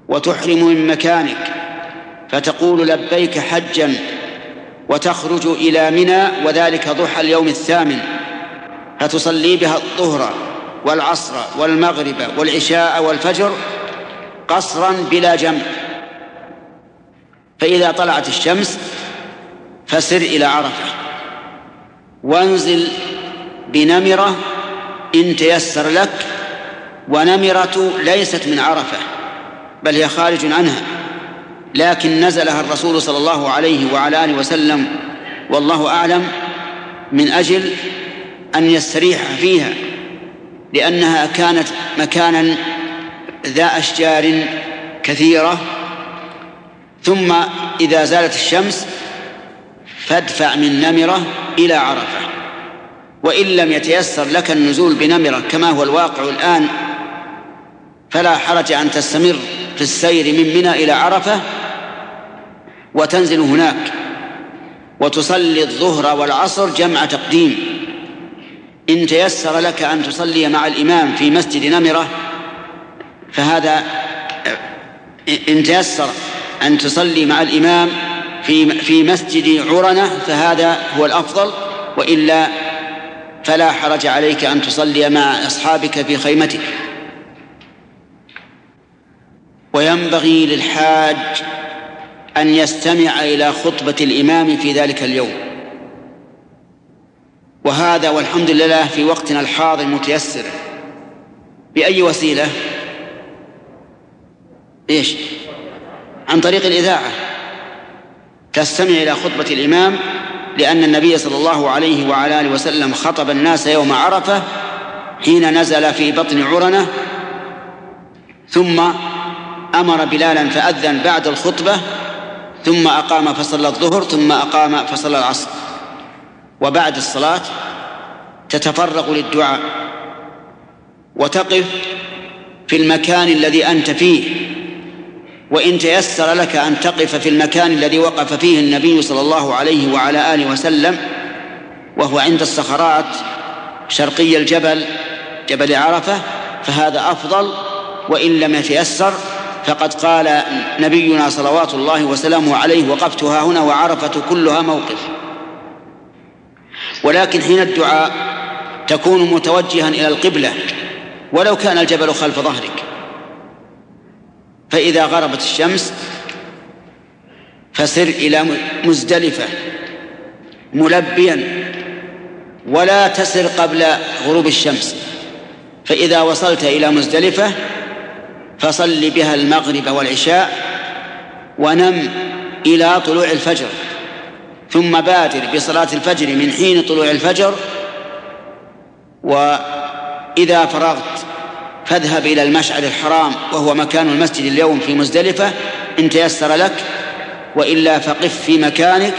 وتحرم من مكانك. فتقول لبيك حجا وتخرج إلى منى وذلك ضحى اليوم الثامن. فتصلي بها الظهر والعصر والمغرب والعشاء والفجر قصرا بلا جمع. فإذا طلعت الشمس فسر إلى عرفة. وانزل بنمرة إن تيسر لك ونمرة ليست من عرفة بل هي خارج عنها. لكن نزلها الرسول صلى الله عليه وعلى آله وسلم والله أعلم من أجل أن يستريح فيها لأنها كانت مكانا ذا أشجار كثيرة. ثم إذا زالت الشمس فادفع من نمرة إلى عرفة. وإن لم يتيسر لك النزول بنمرة كما هو الواقع الآن فلا حرج أن تستمر. في السير من منى إلى عرفة وتنزل هناك وتصلي الظهر والعصر جمع تقديم. إن تيسر لك أن تصلي مع الإمام في مسجد نمرة فهذا إن تيسر أن تصلي مع الإمام في في مسجد عرنة فهذا هو الأفضل وإلا فلا حرج عليك أن تصلي مع أصحابك في خيمتك. وينبغي للحاج أن يستمع إلى خطبة الإمام في ذلك اليوم. وهذا والحمد لله في وقتنا الحاضر متيسر بأي وسيلة؟ إيش؟ عن طريق الإذاعة. تستمع إلى خطبة الإمام لأن النبي صلى الله عليه وعلى آله وسلم خطب الناس يوم عرفة حين نزل في بطن عرنة ثم أمر بلالا فأذن بعد الخطبة ثم أقام فصلى الظهر ثم أقام فصلى العصر. وبعد الصلاة تتفرغ للدعاء وتقف في المكان الذي أنت فيه وإن تيسر لك أن تقف في المكان الذي وقف فيه النبي صلى الله عليه وعلى آله وسلم وهو عند الصخرات شرقي الجبل جبل عرفة فهذا أفضل وإن لم يتيسر فقد قال نبينا صلوات الله وسلامه عليه وقفتها هنا وعرفة كلها موقف. ولكن حين الدعاء تكون متوجها إلى القبلة ولو كان الجبل خلف ظهرك. فإذا غربت الشمس فسر إلى مزدلفة ملبيا ولا تسر قبل غروب الشمس. فإذا وصلت إلى مزدلفة فصل بها المغرب والعشاء ونم إلى طلوع الفجر. ثم بادر بصلاة الفجر من حين طلوع الفجر وإذا فرغت فاذهب إلى المشعر الحرام وهو مكان المسجد اليوم في مزدلفة إن تيسر لك وإلا فقف في مكانك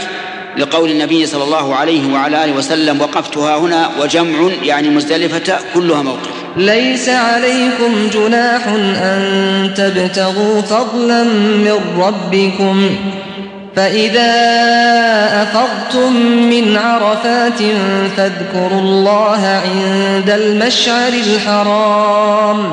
لقول النبي صلى الله عليه وعلى آله وسلم وقفتها هنا وجمع يعني مزدلفة كلها موقف. ليس عليكم جناح أن تبتغوا فضلا من ربكم فإذا أفضتم من عرفات فاذكروا الله عند المشعر الحرام.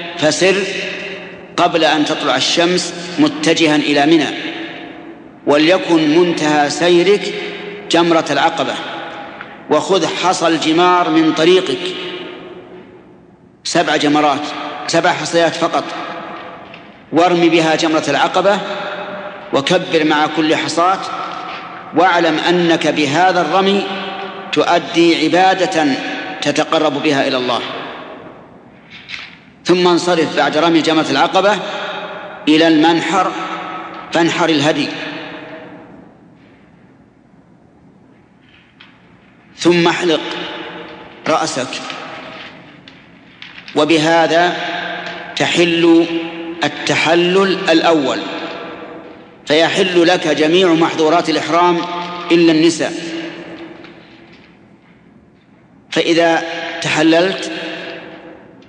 فسر قبل أن تطلع الشمس متجها إلى منى وليكن منتهى سيرك جمرة العقبة وخذ حصى الجمار من طريقك. سبع جمرات سبع حصيات فقط. وارمي بها جمرة العقبة وكبر مع كل حصاة واعلم أنك بهذا الرمي تؤدي عبادة تتقرب بها إلى الله. ثم انصرف بعد رمي جمرة العقبة إلى المنحر فانحر الهدي. ثم احلق رأسك. وبهذا تحل التحلل الأول. فيحل لك جميع محظورات الإحرام إلا النساء. فإذا تحللت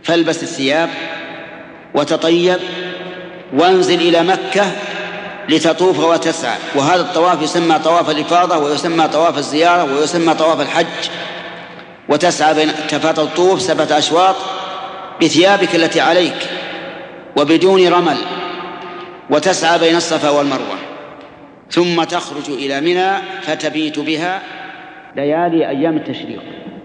فالبس الثياب وتطيب وانزل إلى مكة لتطوف وتسعى وهذا الطواف يسمى طواف الإفاضة ويسمى طواف الزيارة ويسمى طواف الحج. وتسعى بين تطوف سبعة أشواط بثيابك التي عليك وبدون رمل. وتسعى بين الصفا والمروة. ثم تخرج إلى منى فتبيت بها ليالي أيام التشريق.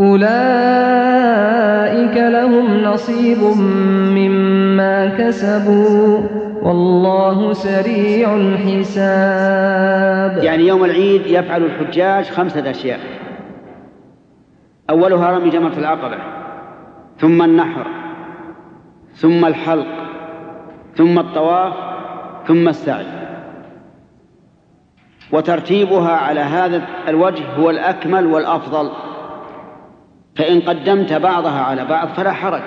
أولئك لهم نصيب مما كسبوا والله سريع الحساب يعني يوم العيد يفعل الحجاج خمسة أشياء أولها رمي جمرة العقبة ثم النحر ثم الحلق ثم الطواف ثم السعي. وترتيبها على هذا الوجه هو الأكمل والأفضل. فإن قدمت بعضها على بعض فلا حرج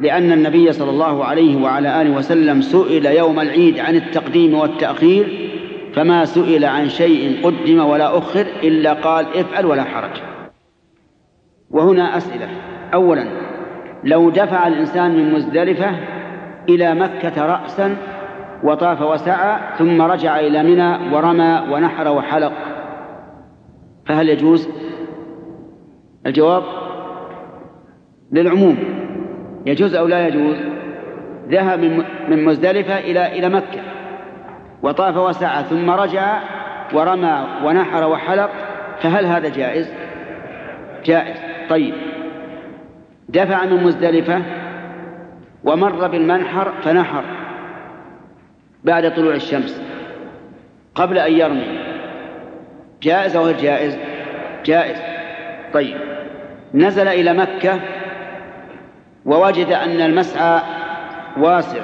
لأن النبي صلى الله عليه وعلى آله وسلم سئل يوم العيد عن التقديم والتأخير فما سئل عن شيء قدم ولا أخر إلا قال افعل ولا حرج. وهنا أسئلة. أولا لو دفع الإنسان من مزدلفة إلى مكة رأسا وطاف وسعى ثم رجع إلى منى ورمى ونحر وحلق فهل يجوز؟ الجواب للعموم. يجوز أو لا يجوز؟ ذهب من مزدلفة إلى إلى مكة. وطاف وسعى ثم رجع ورمى ونحر وحلق فهل هذا جائز؟ جائز. طيب. دفع من مزدلفة ومر بالمنحر فنحر بعد طلوع الشمس قبل أن يرمي. جائز أو غير جائز؟ جائز. طيب. نزل إلى مكة ووجد أن المسعى واسع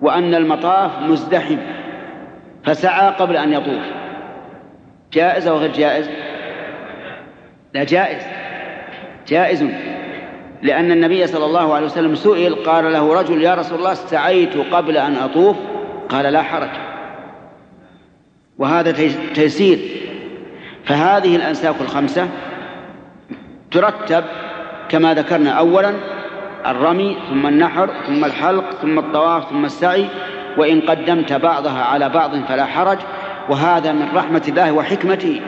وأن المطاف مزدحم فسعى قبل أن يطوف. جائز أو غير جائز؟ لا جائز جائز لأن النبي صلى الله عليه وسلم سئل قال له رجل يا رسول الله سعيت قبل أن أطوف؟ قال لا حرج. وهذا تيسير. فهذه الأنساك الخمسة ترتب كما ذكرنا أولا الرمي ثم النحر ثم الحلق ثم الطواف ثم السعي وإن قدمت بعضها على بعض فلا حرج. وهذا من رحمة الله وحكمته.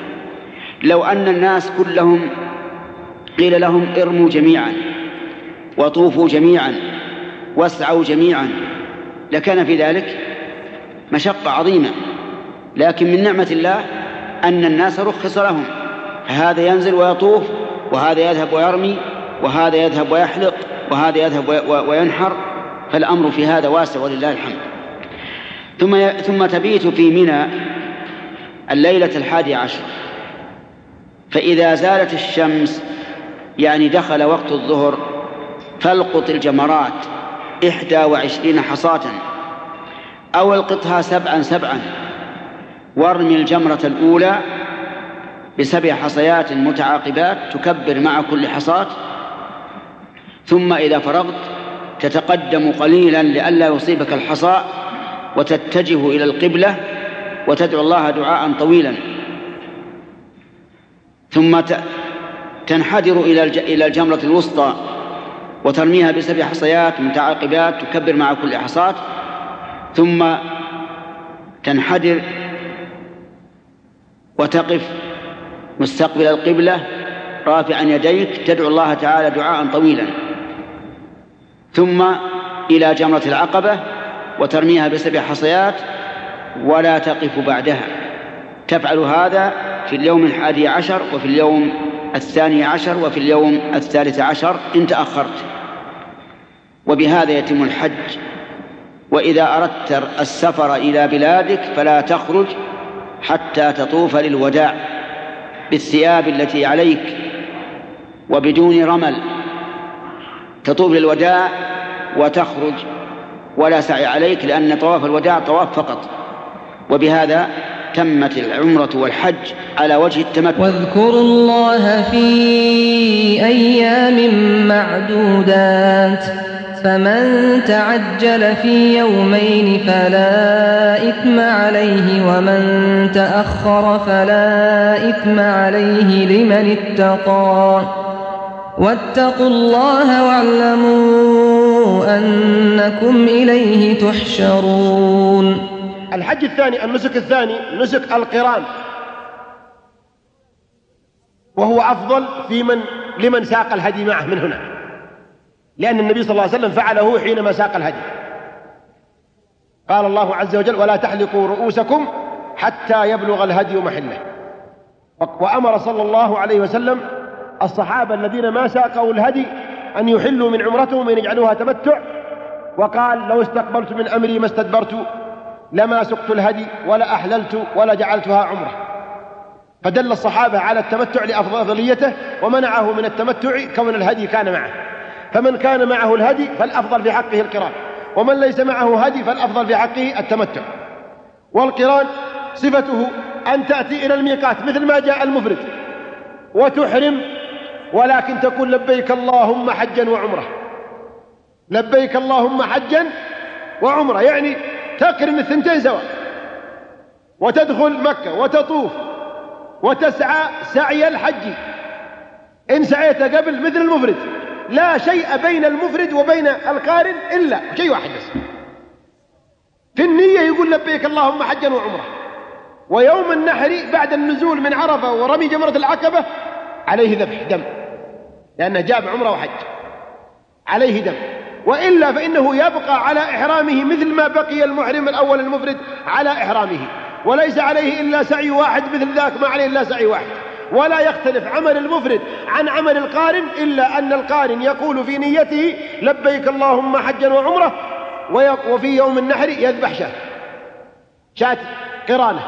لو أن الناس كلهم قيل لهم ارموا جميعا وطوفوا جميعا واسعوا جميعا لكان في ذلك مشقة عظيمة. لكن من نعمة الله أن الناس رخص لهم. فهذا ينزل ويطوف وهذا يذهب ويرمي وهذا يذهب ويحلق وهذا يذهب وينحر فالأمر في هذا واسع ولله الحمد. ثم ثم تبيت في منى الليلة الحادي عشر. فإذا زالت الشمس يعني دخل وقت الظهر فالقط الجمرات إحدى وعشرين حصاة أو القطها سبعا سبعا وارمي الجمرة الأولى بسبع حصيات متعاقبات تكبر مع كل حصاة ثم إذا فرغت تتقدم قليلا لئلا يصيبك الحصى وتتجه إلى القبلة وتدعو الله دعاء طويلا. ثم تنحدر إلى الجمرة الوسطى وترميها بسبع حصيات متعاقبات تكبر مع كل حصاة ثم تنحدر وتقف مستقبل القبلة رافعا يديك تدعو الله تعالى دعاء طويلا. ثم إلى جمرة العقبة وترميها بسبع حصيات ولا تقف بعدها. تفعل هذا في اليوم الحادي عشر وفي اليوم الثاني عشر وفي اليوم الثالث عشر إن تأخرت. وبهذا يتم الحج. وإذا أردت السفر إلى بلادك فلا تخرج حتى تطوف للوداع. بالثياب التي عليك وبدون رمل تطوف للوداع وتخرج ولا سعي عليك لأن طواف الوداع طواف فقط. وبهذا تمت العمرة والحج على وجه التمتع. واذكروا الله في أيام معدودات. فمن تعجل في يومين فلا إثم عليه ومن تأخر فلا إثم عليه لمن اتقى. واتقوا الله واعلموا أنكم إليه تحشرون. الحج الثاني النسك الثاني نسك القران. وهو أفضل في من لمن ساق الهدي معه من هنا. لأن النبي صلى الله عليه وسلم فعله حينما ساق الهدي. قال الله عز وجل ولا تحلقوا رؤوسكم حتى يبلغ الهدي محله. وأمر صلى الله عليه وسلم الصحابة الذين ما ساقوا الهدي أن يحلوا من عمرتهم وأن يجعلوها تمتع. وقال لو استقبلت من أمري ما استدبرت لما سقت الهدي ولا أحللت ولا جعلتها عمرة. فدل الصحابة على التمتع لأفضليته ومنعه من التمتع كون الهدي كان معه. فمن كان معه الهدي فالأفضل في حقه القران ومن ليس معه هدي فالأفضل في حقه التمتع. والقران صفته أن تأتي إلى الميقات مثل ما جاء المفرد وتحرم ولكن تقول لبيك اللهم حجا وعمرة. لبيك اللهم حجا وعمرة يعني تقرن الثنتين سوا. وتدخل مكة وتطوف وتسعى سعي الحج. إن سعيت قبل مثل المفرد. لا شيء بين المفرد وبين القارن إلا شيء واحد بس. في النية يقول لبيك اللهم حجا وعمرة ويوم النحر بعد النزول من عرفة ورمي جمرة العقبة عليه ذبح دم. لأنه جاب عمرة وحج. عليه دم. وإلا فإنه يبقى على إحرامه مثل ما بقي المحرم الأول المفرد على إحرامه. وليس عليه إلا سعي واحد مثل ذاك ما عليه إلا سعي واحد. ولا يختلف عمل المفرد عن عمل القارن إلا أن القارن يقول في نيته لبيك اللهم حجا وعمرة وفي يوم النحر يذبح شاة. شاة قرانة.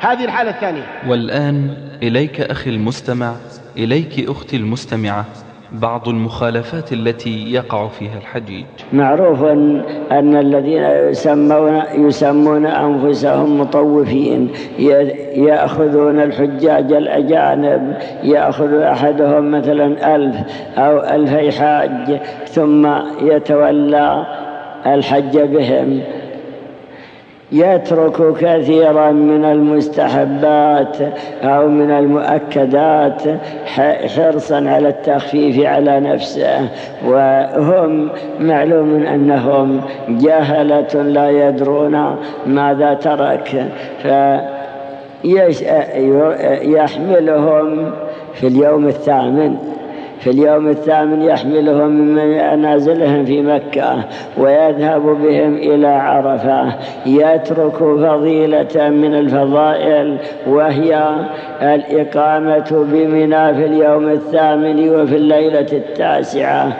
هذه الحالة الثانية. والآن إليك أخي المستمع إليك أختي المستمعة. بعض المخالفات التي يقع فيها الحجيج. معروف أن الذين يسمون, يسمون أنفسهم مطوفين يأخذون الحجاج الأجانب يأخذ أحدهم مثلا ألف أو ألفي حاج ثم يتولى الحج بهم. يترك كثيرا من المستحبات أو من المؤكدات حرصا على التخفيف على نفسه وهم معلوم أنهم جهلة لا يدرون ماذا ترك. فيحملهم في اليوم الثامن. في اليوم الثامن يحملهم من منازلهم في مكة ويذهب بهم إلى عرفة. يترك فضيلة من الفضائل وهي الإقامة بمنى في اليوم الثامن وفي الليلة التاسعة.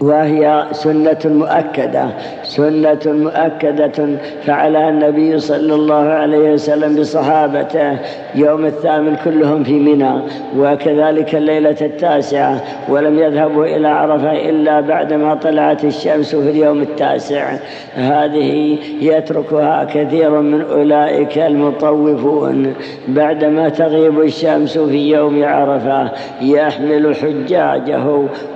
وهي سنة مؤكدة. سنة مؤكدة فعلها النبي صلى الله عليه وسلم بصحابته. يوم الثامن كلهم في منى وكذلك الليلة التاسعة ولم يذهبوا إلى عرفة إلا بعدما طلعت الشمس في اليوم التاسع. هذه يتركها كثير من أولئك المطوفون. بعدما تغيب الشمس في يوم عرفة يحمل حجاجه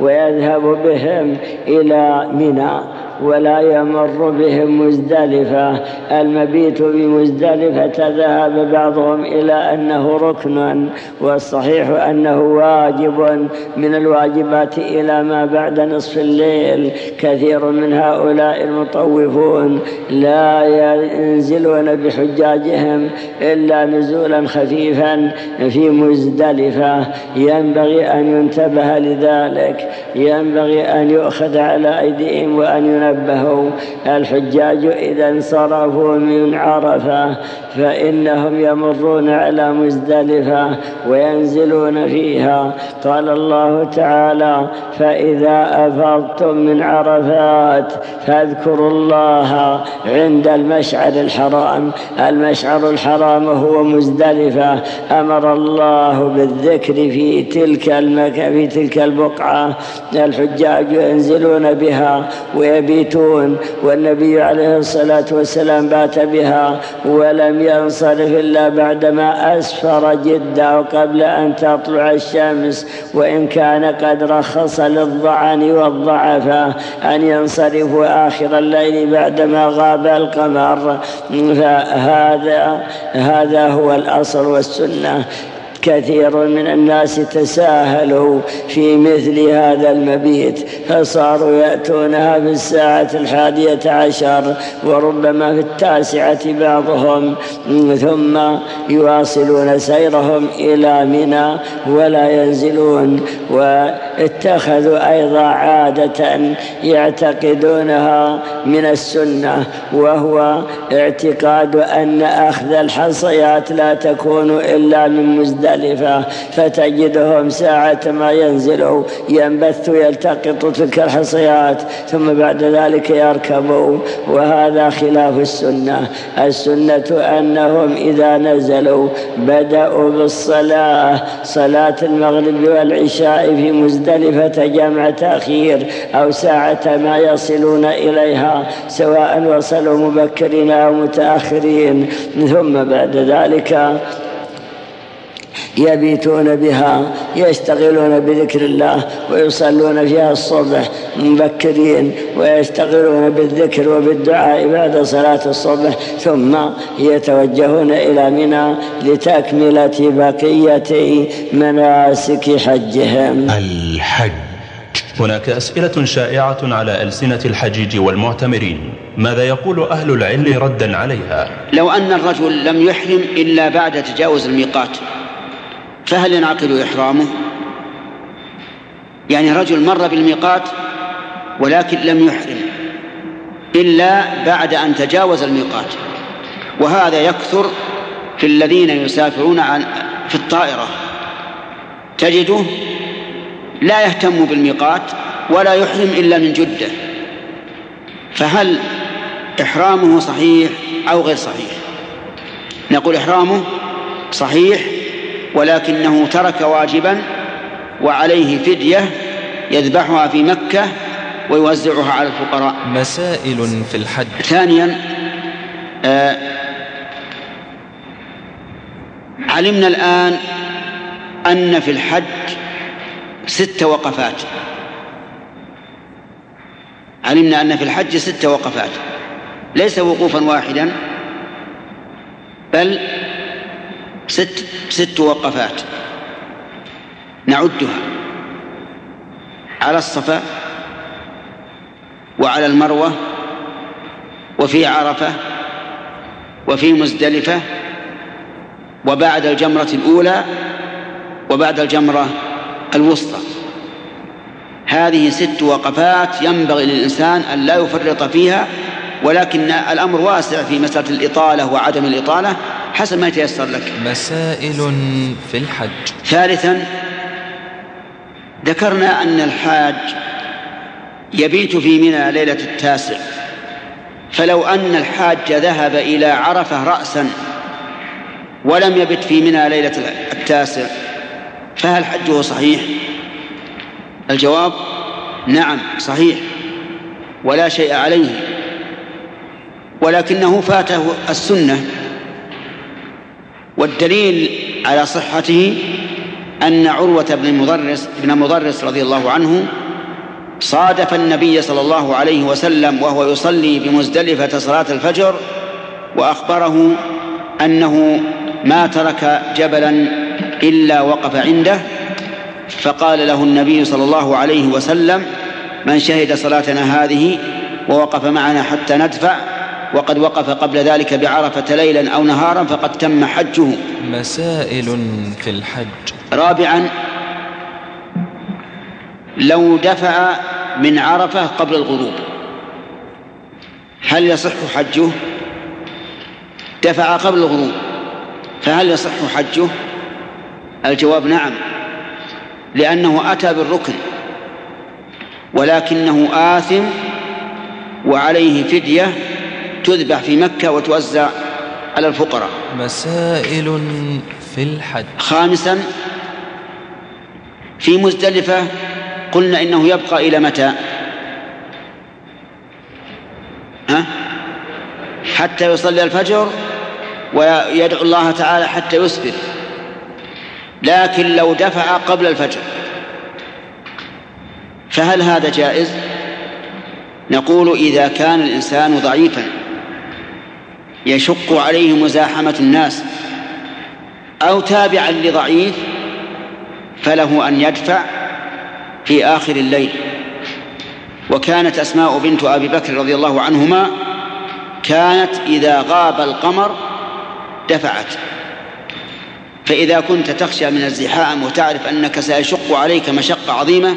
ويذهب بهم إلى منى. ولا يمر بهم مزدلفة. المبيت بمزدلفة ذهب بعضهم إلى أنه ركن والصحيح أنه واجب من الواجبات إلى ما بعد نصف الليل. كثير من هؤلاء المطوفون لا ينزلون بحجاجهم إلا نزولا خفيفا في مزدلفة. ينبغي أن ينتبه لذلك. ينبغي أن يؤخذ على أيديهم وأن ينبه تنبهوا الحجاج إذا انصرفوا من عرفة فإنهم يمرون على مزدلفة وينزلون فيها. قال الله تعالى فإذا أفضتم من عرفات فاذكروا الله عند المشعر الحرام. المشعر الحرام هو مزدلفة. أمر الله بالذكر في تلك المكة في تلك البقعة. الحجاج ينزلون بها ويبيتون والنبي عليه الصلاة والسلام بات بها ولم ينصرف إلا بعدما أسفر جدا وقبل أن تطلع الشمس وإن كان قد رخص للضعن والضعفاء أن ينصرفوا آخر الليل بعدما غاب القمر. فهذا هذا هو الأصل والسنة. كثير من الناس تساهلوا في مثل هذا المبيت فصاروا يأتونها في الساعة الحادية عشر وربما في التاسعة بعضهم ثم يواصلون سيرهم إلى منى ولا ينزلون واتخذوا أيضا عادة يعتقدونها من السنة وهو اعتقاد أن أخذ الحصيات لا تكون إلا من مزدلفة فتجدهم ساعة ما ينزلوا ينبث يلتقط تلك الحصيات ثم بعد ذلك يركبوا وهذا خلاف السنة. السنة أنهم إذا نزلوا بدأوا بالصلاة صلاة المغرب والعشاء في مزدلفة. جمع تأخير أو ساعة ما يصلون إليها سواء وصلوا مبكرين أو متأخرين. ثم بعد ذلك يبيتون بها يشتغلون بذكر الله ويصلون فيها الصبح مبكرين ويشتغلون بالذكر وبالدعاء بعد صلاة الصبح ثم يتوجهون إلى منى لتكملة بقية مناسك حجهم. الحج. هناك أسئلة شائعة على ألسنة الحجيج والمعتمرين. ماذا يقول أهل العلم ردا عليها؟ لو أن الرجل لم يحرم إلا بعد تجاوز الميقات. فهل ينعقد إحرامه؟ يعني رجل مر بالميقات ولكن لم يحرم إلا بعد أن تجاوز الميقات وهذا يكثر في الذين يسافرون عن في الطائرة. تجده لا يهتم بالميقات ولا يحرم إلا من جدة. فهل إحرامه صحيح أو غير صحيح؟ نقول إحرامه صحيح ولكنه ترك واجبا وعليه فدية يذبحها في مكة ويوزعها على الفقراء. مسائل في الحج. ثانيا آه علمنا الآن أن في الحج ست وقفات. علمنا أن في الحج ست وقفات ليس وقوفا واحدا بل ست ست وقفات. نعدها على الصفا وعلى المروة وفي عرفة وفي مزدلفة وبعد الجمرة الأولى وبعد الجمرة الوسطى. هذه ست وقفات ينبغي للإنسان أن لا يفرط فيها ولكن الأمر واسع في مسألة الإطالة وعدم الإطالة حسب ما يتيسر لك. مسائل في الحج. ثالثا ذكرنا أن الحاج يبيت في منى ليلة التاسع. فلو أن الحاج ذهب إلى عرفة رأسا ولم يبت في منى ليلة التاسع فهل حجه صحيح؟ الجواب نعم صحيح ولا شيء عليه. ولكنه فاته السنة. والدليل على صحته أن عروة بن مضرس بن مضرس رضي الله عنه صادف النبي صلى الله عليه وسلم وهو يصلي بمزدلفة صلاة الفجر وأخبره أنه ما ترك جبلا إلا وقف عنده فقال له النبي صلى الله عليه وسلم من شهد صلاتنا هذه ووقف معنا حتى ندفع وقد وقف قبل ذلك بعرفة ليلا أو نهارا فقد تم حجه. مسائل في الحج. رابعا لو دفع من عرفة قبل الغروب هل يصح حجه؟ دفع قبل الغروب فهل يصح حجه؟ الجواب نعم لأنه أتى بالركن ولكنه آثم وعليه فدية تذبح في مكة وتوزع على الفقراء. مسائل في الحج. خامسا في مزدلفة قلنا إنه يبقى إلى متى؟ ها؟ حتى يصلي الفجر ويدعو الله تعالى حتى يسفر لكن لو دفع قبل الفجر فهل هذا جائز؟ نقول إذا كان الإنسان ضعيفا. يشق عليه مزاحمة الناس أو تابعا لضعيف فله أن يدفع في آخر الليل. وكانت أسماء بنت أبي بكر رضي الله عنهما كانت إذا غاب القمر دفعت. فإذا كنت تخشى من الزحام وتعرف أنك سيشق عليك مشقة عظيمة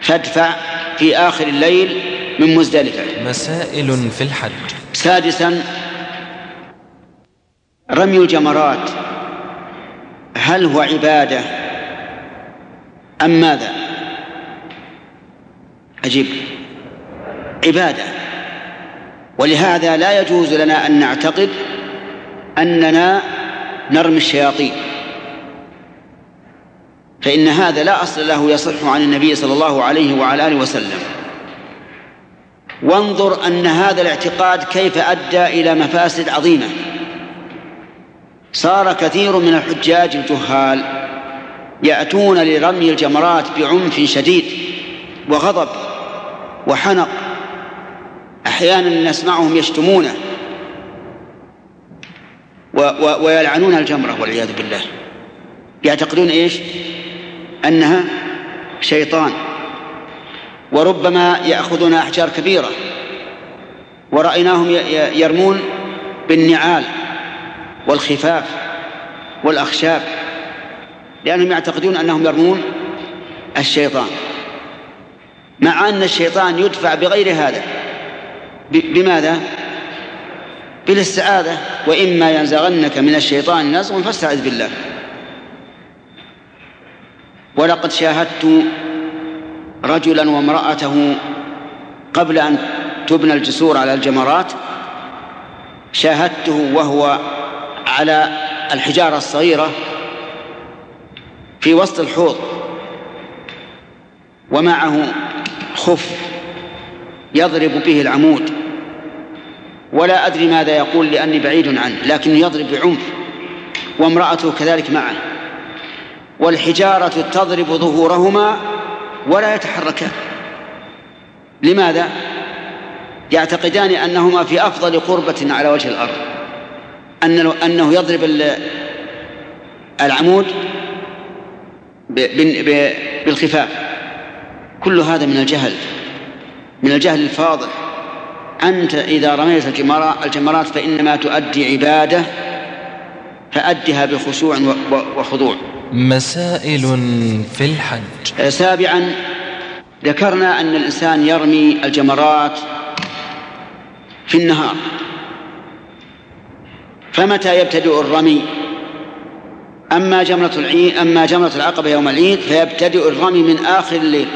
فادفع في آخر الليل من مزدلفة. مسائل في الحج. سادسا رمي الجمرات. هل هو عبادة أم ماذا؟ أجيب. عبادة. ولهذا لا يجوز لنا أن نعتقد أننا نرمي الشياطين. فإن هذا لا أصل له يصح عن النبي صلى الله عليه وعلى آله وسلم. وانظر أن هذا الاعتقاد كيف أدى إلى مفاسد عظيمة. صار كثير من الحجاج الجهال يأتون لرمي الجمرات بعنف شديد وغضب وحنق. أحيانا نسمعهم يشتمونه و و ويلعنون الجمرة والعياذ بالله. يعتقدون إيش؟ أنها شيطان. وربما ياخذون أحجار كبيرة. ورأيناهم يرمون بالنعال والخفاف والأخشاب لأنهم يعتقدون أنهم يرمون الشيطان. مع أن الشيطان يدفع بغير هذا. بماذا؟ بالاستعاذة. وإما ينزغنك من الشيطان نزغ فاستعذ بالله. ولقد شاهدت رجلا وامرأته قبل أن تبنى الجسور على الجمرات شاهدته وهو على الحجارة الصغيرة في وسط الحوض ومعه خف يضرب به العمود. ولا أدري ماذا يقول لأني بعيد عنه لكنه يضرب بعنف وامرأته كذلك معه. والحجارة تضرب ظهورهما ولا يتحركان. لماذا؟ يعتقدان أنهما في أفضل قربة على وجه الأرض. أن أنه يضرب العمود بالخفاف. كل هذا من الجهل. من الجهل الفاضل. أنت إذا رميت الجمرات فإنما تؤدي عبادة فأدها بخشوع وخضوع. مسائل في الحج. سابعا ذكرنا أن الإنسان يرمي الجمرات في النهار. فمتى يبتدئ الرمي؟ أما جمرة العيد أما جمرة العقبة يوم العيد فيبتدئ الرمي من آخر الليل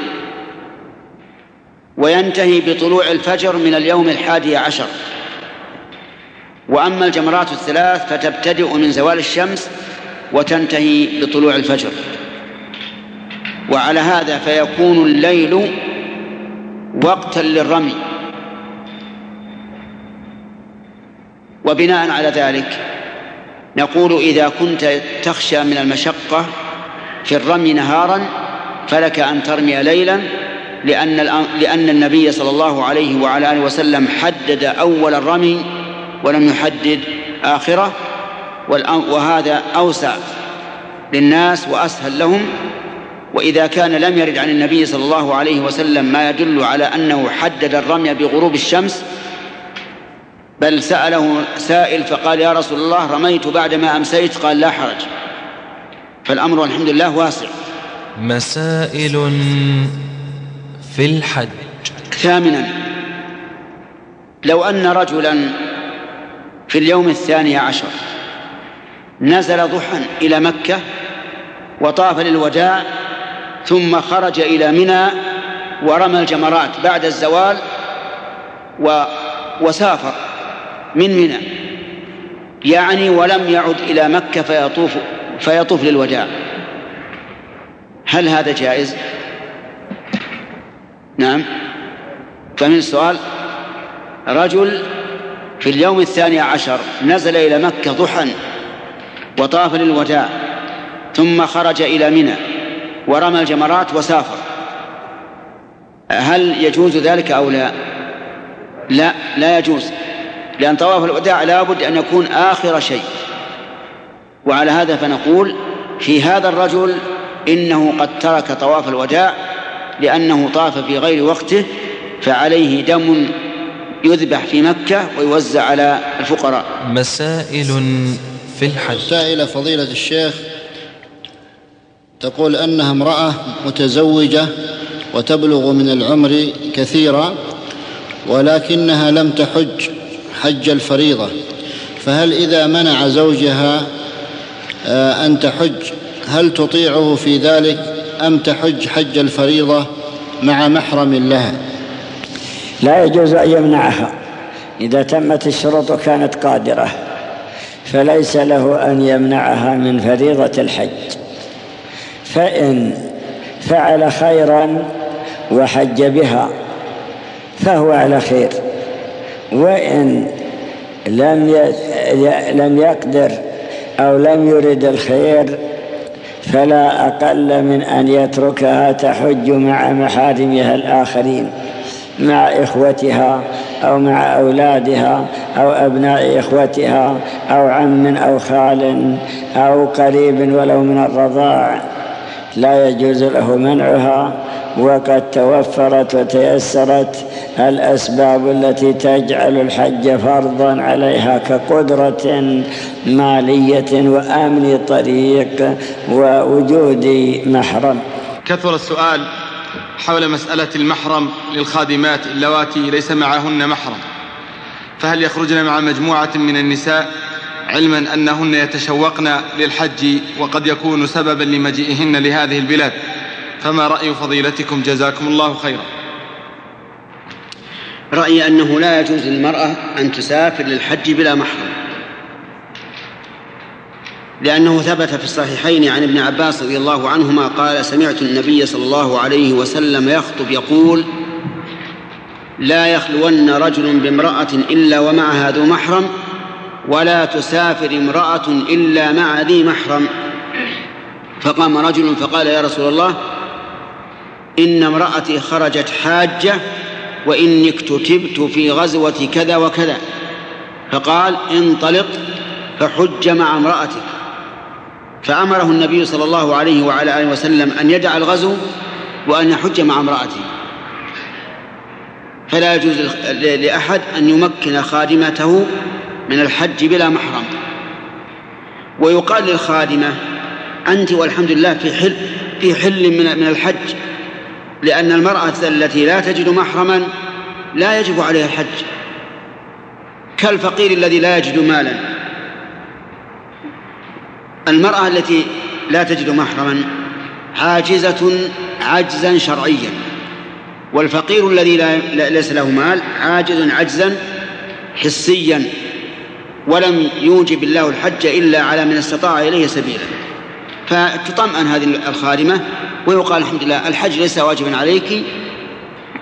وينتهي بطلوع الفجر من اليوم الحادي عشر. وأما الجمرات الثلاث فتبتدئ من زوال الشمس وتنتهي بطلوع الفجر. وعلى هذا فيكون الليل وقتا للرمي. وبناء على ذلك نقول إذا كنت تخشى من المشقة في الرمي نهارا فلك أن ترمي ليلا لأن لأن النبي صلى الله عليه وعلى آله وسلم حدد أول الرمي ولم يحدد آخرة. وهذا أوسع للناس وأسهل لهم. وإذا كان لم يرد عن النبي صلى الله عليه وسلم ما يدل على أنه حدد الرمي بغروب الشمس بل سأله سائل فقال يا رسول الله رميت بعدما أمسيت؟ قال لا حرج. فالأمر الحمد لله واسع. مسائل في الحج. ثامنا لو أن رجلا في اليوم الثاني عشر نزل ضحى إلى مكة وطاف للوداع ثم خرج إلى منى ورمى الجمرات بعد الزوال و وسافر من منى. يعني ولم يعد إلى مكة فيطوف فيطوف للوداع هل هذا جائز؟ نعم. فمن السؤال رجل في اليوم الثاني عشر نزل إلى مكة ضحى وطاف للوداع ثم خرج إلى منى ورمى الجمرات وسافر. هل يجوز ذلك أو لا؟ لا لا يجوز لأن طواف الوداع لابد أن يكون آخر شيء. وعلى هذا فنقول في هذا الرجل إنه قد ترك طواف الوداع لأنه طاف في غير وقته فعليه دم يذبح في مكة ويوزع على الفقراء. مسائل في الحج. سائلة فضيلة الشيخ تقول أنها امرأة متزوجة وتبلغ من العمر كثيرا ولكنها لم تحج حج الفريضة. فهل إذا منع زوجها آه، أن تحج هل تطيعه في ذلك أم تحج حج الفريضة مع محرم لها؟ لا يجوز أن يمنعها. إذا تمت الشروط كانت قادرة. فليس له أن يمنعها من فريضة الحج. فإن فعل خيرا وحج بها فهو على خير. وإن لم لم يقدر أو لم يرد الخير فلا أقل من أن يتركها تحج مع محارمها الآخرين. مع إخوتها أو مع أولادها أو أبناء إخوتها أو عم أو خال أو قريب ولو من الرضاع. لا يجوز له منعها وقد توفرت وتيسرت الأسباب التي تجعل الحج فرضا عليها كقدرة مالية وأمن طريق ووجود محرم. كثر السؤال. حول مسألة المحرم للخادمات اللواتي ليس معهن محرم. فهل يخرجن مع مجموعة من النساء علما أنهن يتشوقن للحج وقد يكون سببا لمجيئهن لهذه البلاد؟ فما رأي فضيلتكم؟ جزاكم الله خيرا. رأيي أنه لا يجوز للمرأة أن تسافر للحج بلا محرم. لأنه ثبت في الصحيحين عن ابن عباس رضي الله عنهما قال سمعت النبي صلى الله عليه وسلم يخطب يقول لا يخلون رجل بامرأة إلا ومعها ذو محرم ولا تسافر امرأة إلا مع ذي محرم. فقام رجل فقال يا رسول الله إن امرأتي خرجت حاجة وإني اكتتبت في غزوة كذا وكذا. فقال انطلق فحج مع امرأتك. فأمره النبي صلى الله عليه وعلى آله وسلم أن يدع الغزو وأن يحج مع امرأته. فلا يجوز لأحد أن يمكن خادمته من الحج بلا محرم. ويقال للخادمة أنت والحمد لله في حل في حل من من الحج لأن المرأة التي لا تجد محرما لا يجب عليها الحج. كالفقير الذي لا يجد مالا. المرأة التي لا تجد محرما عاجزة عجزا شرعيا والفقير الذي لا ليس له مال عاجز عجزا حسيا ولم يوجب الله الحج إلا على من استطاع إليه سبيلا. فتطمئن هذه الخادمة ويقال الحمد لله الحج ليس واجبا عليك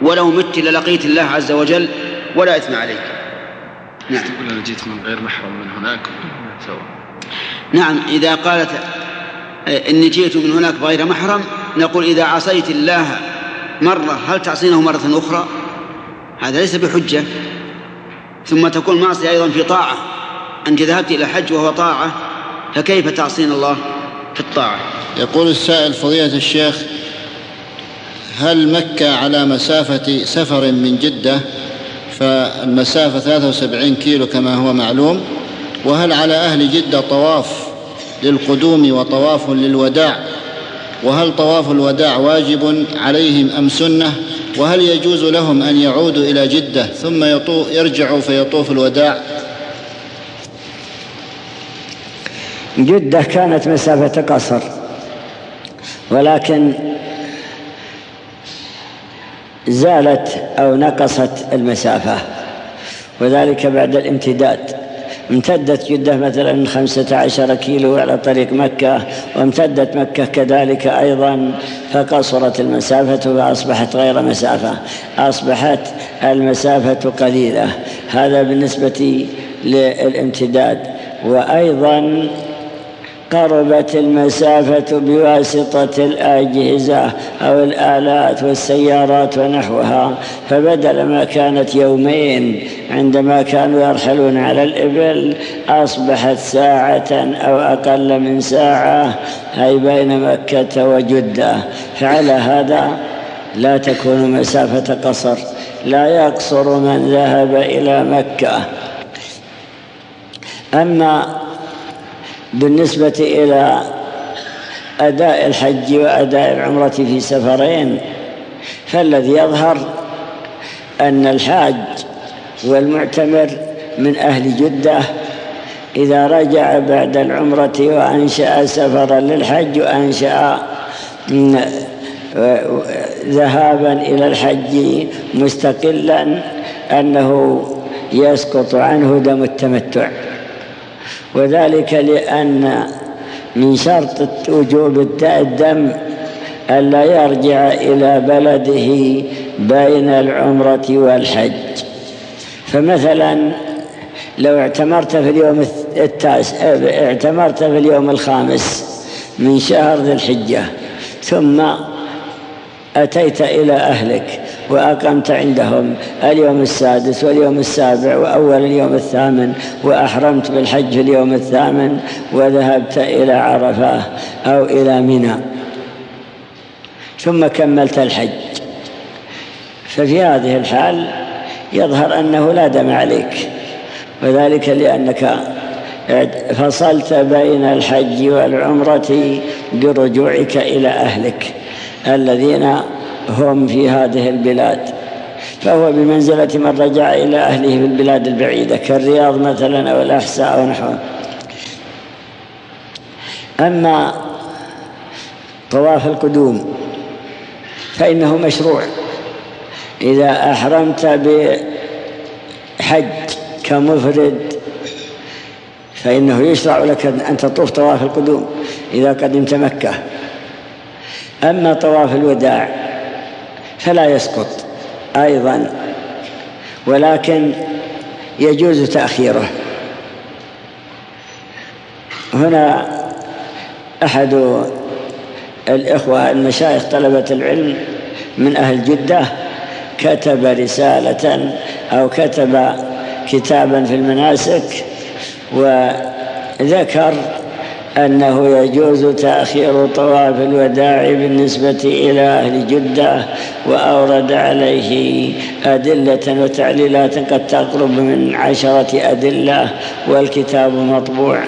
ولو مت للقيت الله عز وجل ولا إثم عليك. نعم. تقول أنا جيت من غير محرم من هناك. نعم إذا قالت إني جئت من هناك بغير محرم نقول إذا عصيت الله مرة هل تعصينه مرة أخرى؟ هذا ليس بحجة. ثم تكون معصية أيضا في طاعة. أنت ذهبت إلى الحج وهو طاعة فكيف تعصين الله في الطاعة؟ يقول السائل فضيلة الشيخ هل مكة على مسافة سفر من جدة؟ فالمسافة 73 كيلو كما هو معلوم. وهل على أهل جدة طواف للقدوم وطواف للوداع؟ وهل طواف الوداع واجب عليهم أم سنة؟ وهل يجوز لهم أن يعودوا إلى جدة ثم يرجعوا فيطوف الوداع؟ جدة كانت مسافة قصر ولكن زالت أو نقصت المسافة وذلك بعد الامتداد. امتدت جدة مثلا خمسة عشر كيلو على طريق مكة وامتدت مكة كذلك أيضا فقصرت المسافة فأصبحت غير مسافة. أصبحت المسافة قليلة. هذا بالنسبة للامتداد. وأيضا قربت المسافة بواسطة الأجهزة أو الآلات والسيارات ونحوها فبدل ما كانت يومين عندما كانوا يرحلون على الإبل أصبحت ساعة أو أقل من ساعة أي بين مكة وجدة. فعلى هذا لا تكون مسافة قصر لا يقصر من ذهب إلى مكة. أما بالنسبة إلى أداء الحج وأداء العمرة في سفرين فالذي يظهر أن الحاج والمعتمر من أهل جدة إذا رجع بعد العمرة وأنشأ سفرا للحج وأنشأ ذهابا إلى الحج مستقلا أنه يسقط عنه دم التمتع. وذلك لأن من شرط وجوب الدم ألا يرجع إلى بلده بين العمرة والحج. فمثلا لو اعتمرت في اليوم التاسع اعتمرت في اليوم الخامس من شهر ذي الحجة ثم أتيت إلى أهلك وأقمت عندهم اليوم السادس واليوم السابع وأول اليوم الثامن وأحرمت بالحج اليوم الثامن وذهبت إلى عرفة أو إلى منى. ثم كملت الحج. ففي هذه الحال يظهر أنه لا دم عليك. وذلك لأنك فصلت بين الحج والعمرة برجوعك إلى أهلك الذين هم في هذه البلاد فهو بمنزلة من رجع إلى أهله في البلاد البعيدة كالرياض مثلا أو الأحساء أو نحوه أما طواف القدوم فإنه مشروع. إذا أحرمت بحج كمفرد فإنه يشرع لك أن تطوف طواف القدوم إذا قدمت مكة. أما طواف الوداع فلا يسقط أيضا ولكن يجوز تأخيره. هنا أحد الإخوة المشايخ طلبة العلم من أهل جدة كتب رسالة أو كتب كتابا في المناسك وذكر أنه يجوز تأخير طواف الوداع بالنسبة إلى أهل جدة وأورد عليه أدلة وتعليلات قد تقرب من عشرة أدلة والكتاب مطبوع.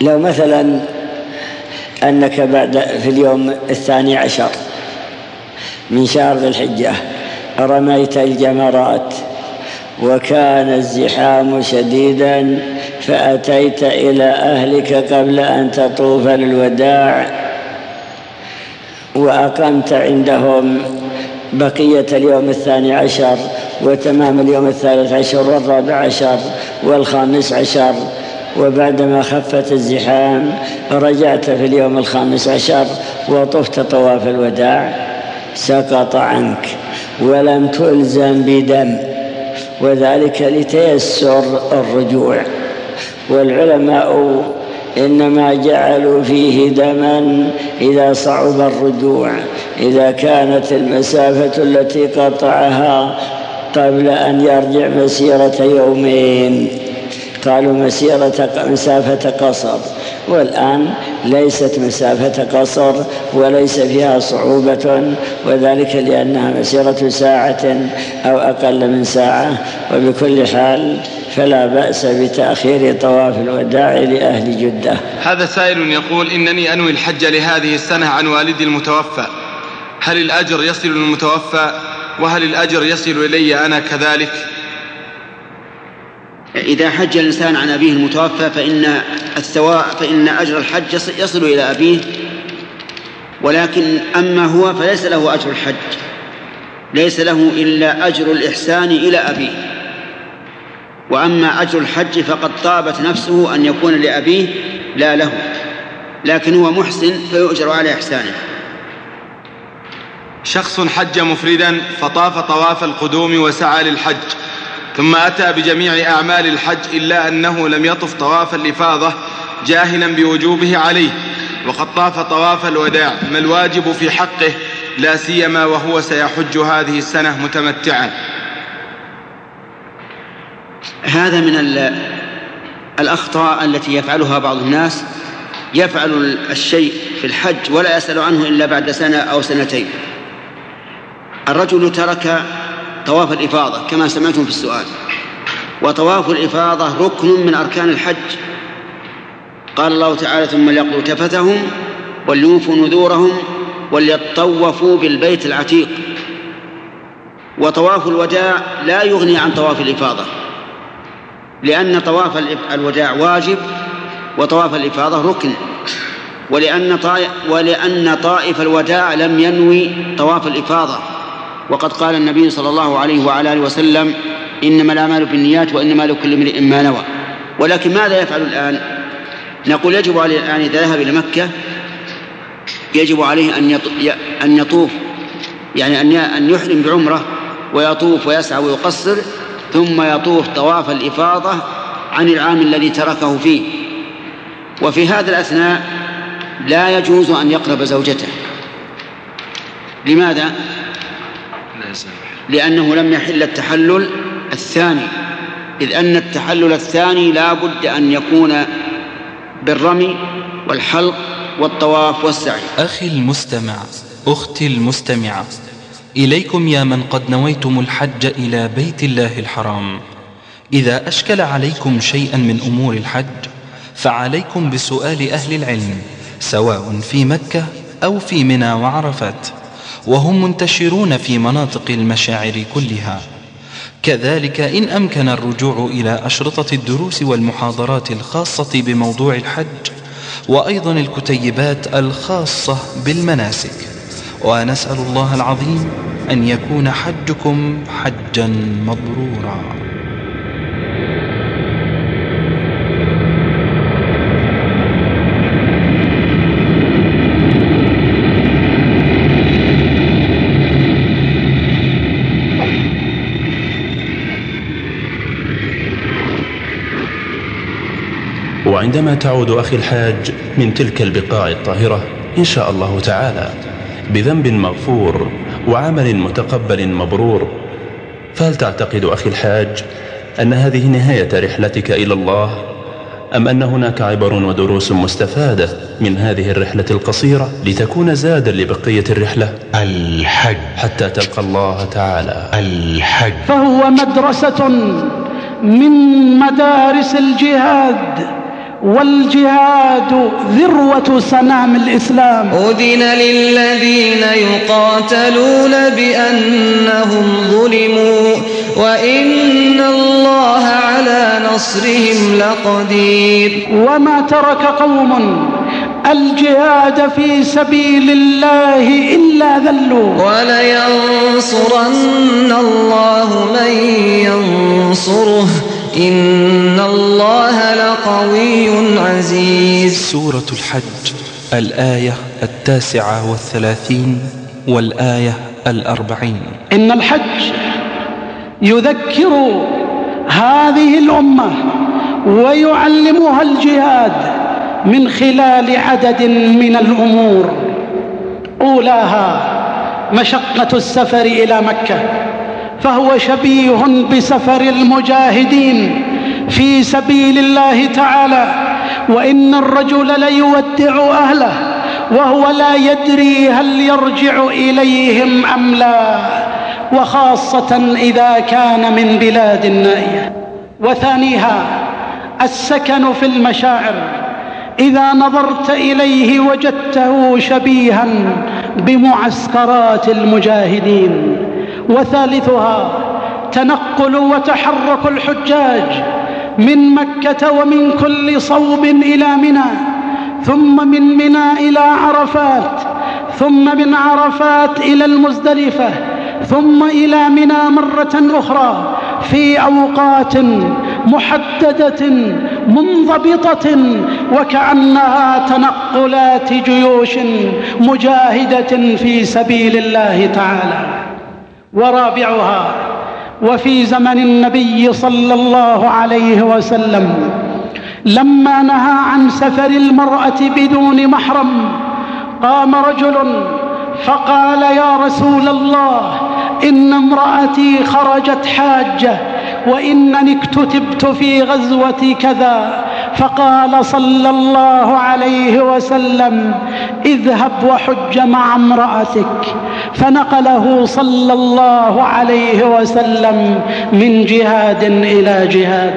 لو مثلا أنك بعد في اليوم الثاني عشر من شهر ذي الحجة رميت الجمرات وكان الزحام شديدا فأتيت إلى أهلك قبل أن تطوف للوداع وأقمت عندهم بقية اليوم الثاني عشر وتمام اليوم الثالث عشر والرابع عشر والخامس عشر. وبعدما خفت الزحام رجعت في اليوم الخامس عشر وطفت طواف الوداع. سقط عنك ولم تلزم بدم. وذلك لتيسر الرجوع. والعلماء إنما جعلوا فيه دما إذا صعب الرجوع إذا كانت المسافة التي قطعها قبل أن يرجع مسيرة يومين. قالوا مسيرة مسافة قصر. والآن ليست مسافة قصر وليس فيها صعوبة وذلك لأنها مسيرة ساعة أو أقل من ساعة. وبكل حال فلا بأس بتأخير طواف الوداع لأهل جدة. هذا سائل يقول إنني أنوي الحج لهذه السنة عن والدي المتوفى. هل الأجر يصل للمتوفى؟ وهل الأجر يصل إلي أنا كذلك؟ إذا حج الإنسان عن أبيه المتوفى فإن الثواب فإن أجر الحج يصل إلى أبيه ولكن أما هو فليس له أجر الحج ليس له إلا أجر الإحسان إلى أبيه. وأما أجر الحج فقد طابت نفسه أن يكون لأبيه لا له لكن هو محسن فيؤجر على إحسانه. شخص حج مفردا فطاف طواف القدوم وسعى للحج. ثم أتى بجميع أعمال الحج إلا أنه لم يطف طواف الإفاضة جاهلا بوجوبه عليه وقد طاف طواف الوداع ما الواجب في حقه؟ لا سيما وهو سيحج هذه السنة متمتعا. هذا من الأخطاء التي يفعلها بعض الناس يفعل الشيء في الحج ولا يسأل عنه إلا بعد سنة أو سنتين. الرجل ترك طواف الإفاضة كما سمعتم في السؤال. وطواف الإفاضة ركن من أركان الحج. قال الله تعالى ثم ليقضوا تفتهم وليوفوا نذورهم وليطوفوا بالبيت العتيق. وطواف الوداع لا يغني عن طواف الإفاضة لأن طواف الوداع واجب وطواف الإفاضة ركن. ولأن طائف ولأن طائف الوداع لم ينوي طواف الإفاضة. وقد قال النبي صلى الله عليه وعلى آله وسلم إنما الأعمال بالنيات وإنما لكل امرئ ما نوى ولكن ماذا يفعل الآن؟ نقول يجب عليه الآن إذا ذهب إلى مكة يجب عليه أن أن يطوف يعني أن أن يحرم بعمرة ويطوف ويسعى ويقصر ثم يطوف طواف الإفاضة عن العام الذي تركه فيه وفي هذا الأثناء لا يجوز أن يقرب زوجته لماذا؟ لأنه لم يحل التحلل الثاني. إذ أن التحلل الثاني لا بد أن يكون بالرمي والحلق والطواف والسعي. أخي المستمع أختي المستمعة إليكم يا من قد نويتم الحج إلى بيت الله الحرام. إذا أشكل عليكم شيئا من أمور الحج فعليكم بسؤال أهل العلم سواء في مكة أو في منى وعرفات. وهم منتشرون في مناطق المشاعر كلها. كذلك إن أمكن الرجوع إلى أشرطة الدروس والمحاضرات الخاصة بموضوع الحج وأيضا الكتيبات الخاصة بالمناسك. ونسأل الله العظيم أن يكون حجكم حجا مبرورا. وعندما تعود أخي الحاج من تلك البقاع الطاهرة إن شاء الله تعالى بذنب مغفور وعمل متقبل مبرور فهل تعتقد أخي الحاج أن هذه نهاية رحلتك إلى الله؟ أم أن هناك عبر ودروس مستفادة من هذه الرحلة القصيرة لتكون زادا لبقية الرحلة؟ الحج. حتى تلقى الله تعالى. الحج. فهو مدرسة من مدارس الجهاد. والجهاد ذروة سنام الإسلام. أذن للذين يقاتلون بأنهم ظلموا وإن الله على نصرهم لقدير. وما ترك قوم الجهاد في سبيل الله إلا ذلوا. ولينصرن الله من ينصره. إن الله لقوي عزيز. سورة الحج الآية التاسعة والثلاثين والآية الأربعين. إن الحج يذكر هذه الأمة ويعلمها الجهاد من خلال عدد من الأمور. أولاها مشقة السفر إلى مكة. فهو شبيه بسفر المجاهدين في سبيل الله تعالى وإن الرجل ليودع أهله وهو لا يدري هل يرجع إليهم أم لا وخاصة إذا كان من بلاد نائية وثانيها السكن في المشاعر. إذا نظرت إليه وجدته شبيها بمعسكرات المجاهدين. وثالثها تنقل وتحرك الحجاج من مكة ومن كل صوب إلى منى ثم من منى إلى عرفات ثم من عرفات إلى المزدلفة ثم إلى منى مرة أخرى في أوقات محددة منضبطة وكأنها تنقلات جيوش مجاهدة في سبيل الله تعالى. ورابعها وفي زمن النبي صلى الله عليه وسلم لما نهى عن سفر المرأة بدون محرم قام رجل فقال يا رسول الله إن امرأتي خرجت حاجة وإنني اكتتبت في غزوة كذا. فقال صلى الله عليه وسلم اذهب وحج مع امرأتك فنقله صلى الله عليه وسلم من جهاد إلى جهاد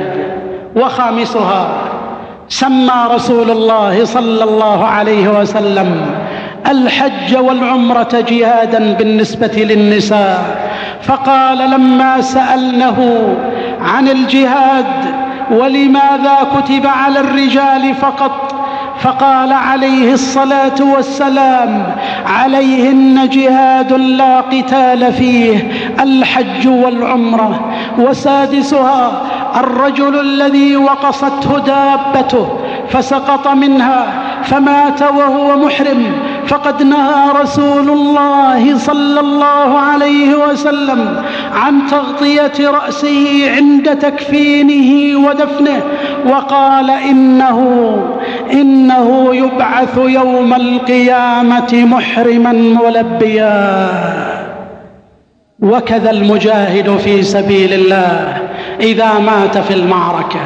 وخامسها سمى رسول الله صلى الله عليه وسلم الحج والعمرة جهادا بالنسبة للنساء فقال لما سألنه عن الجهاد ولماذا كتب على الرجال فقط فقال عليه الصلاة والسلام عليهن جهاد لا قتال فيه الحج والعمرة وسادسها الرجل الذي وقصته دابته فسقط منها فمات وهو محرم فقد نهى رسول الله صلى الله عليه وسلم عن تغطية رأسه عند تكفينه ودفنه وقال إنه إنه يبعث يوم القيامة محرما ملبيا. وكذا المجاهد في سبيل الله. إذا مات في المعركة.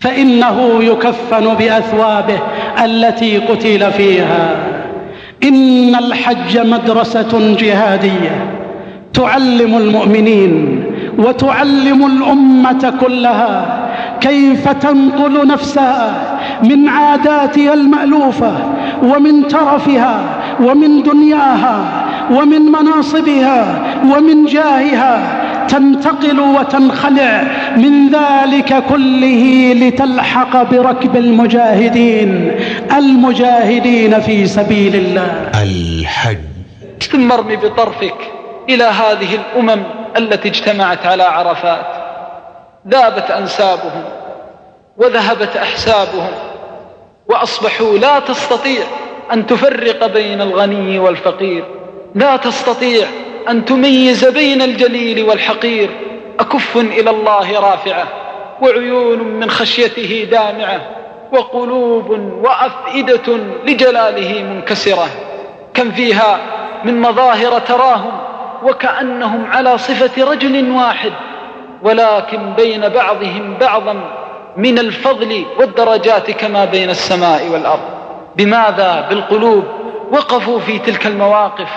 فإنه يكفن بأثوابه التي قتل فيها. إن الحج مدرسة جهادية. تعلم المؤمنين وتعلم الأمة كلها كيف تنقل نفسها من عاداتها المألوفة ومن ترفها ومن دنياها ومن مناصبها ومن جاهها تنتقل وتنخلع من ذلك كله لتلحق بركب المجاهدين المجاهدين في سبيل الله. الحج. ثم ارمي بطرفك إلى هذه الأمم التي اجتمعت على عرفات. ذابت أنسابهم وذهبت أحسابهم وأصبحوا لا تستطيع أن تفرق بين الغني والفقير. لا تستطيع أن تميز بين الجليل والحقير. أكف إلى الله رافعة وعيون من خشيته دامعة وقلوب وأفئدة لجلاله منكسرة. كم فيها من مظاهر تراهم وكأنهم على صفة رجل واحد. ولكن بين بعضهم بعضا من الفضل والدرجات كما بين السماء والأرض. بماذا بالقلوب وقفوا في تلك المواقف؟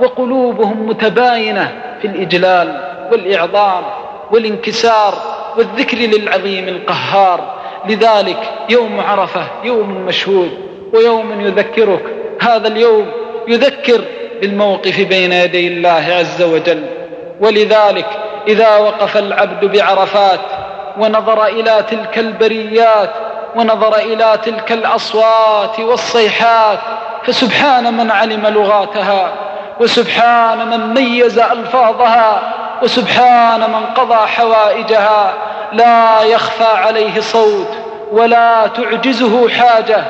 وقلوبهم متباينة في الإجلال والإعظام والانكسار والذكر للعظيم القهار. لذلك يوم عرفة يوم مشهود ويوم يذكرك. هذا اليوم يذكر بالموقف بين يدي الله عز وجل. ولذلك إذا وقف العبد بعرفات ونظر إلى تلك البريات ونظر إلى تلك الأصوات والصيحات فسبحان من علم لغاتها. وسبحان من ميز ألفاظها وسبحان من قضى حوائجها. لا يخفى عليه صوت ولا تعجزه حاجة.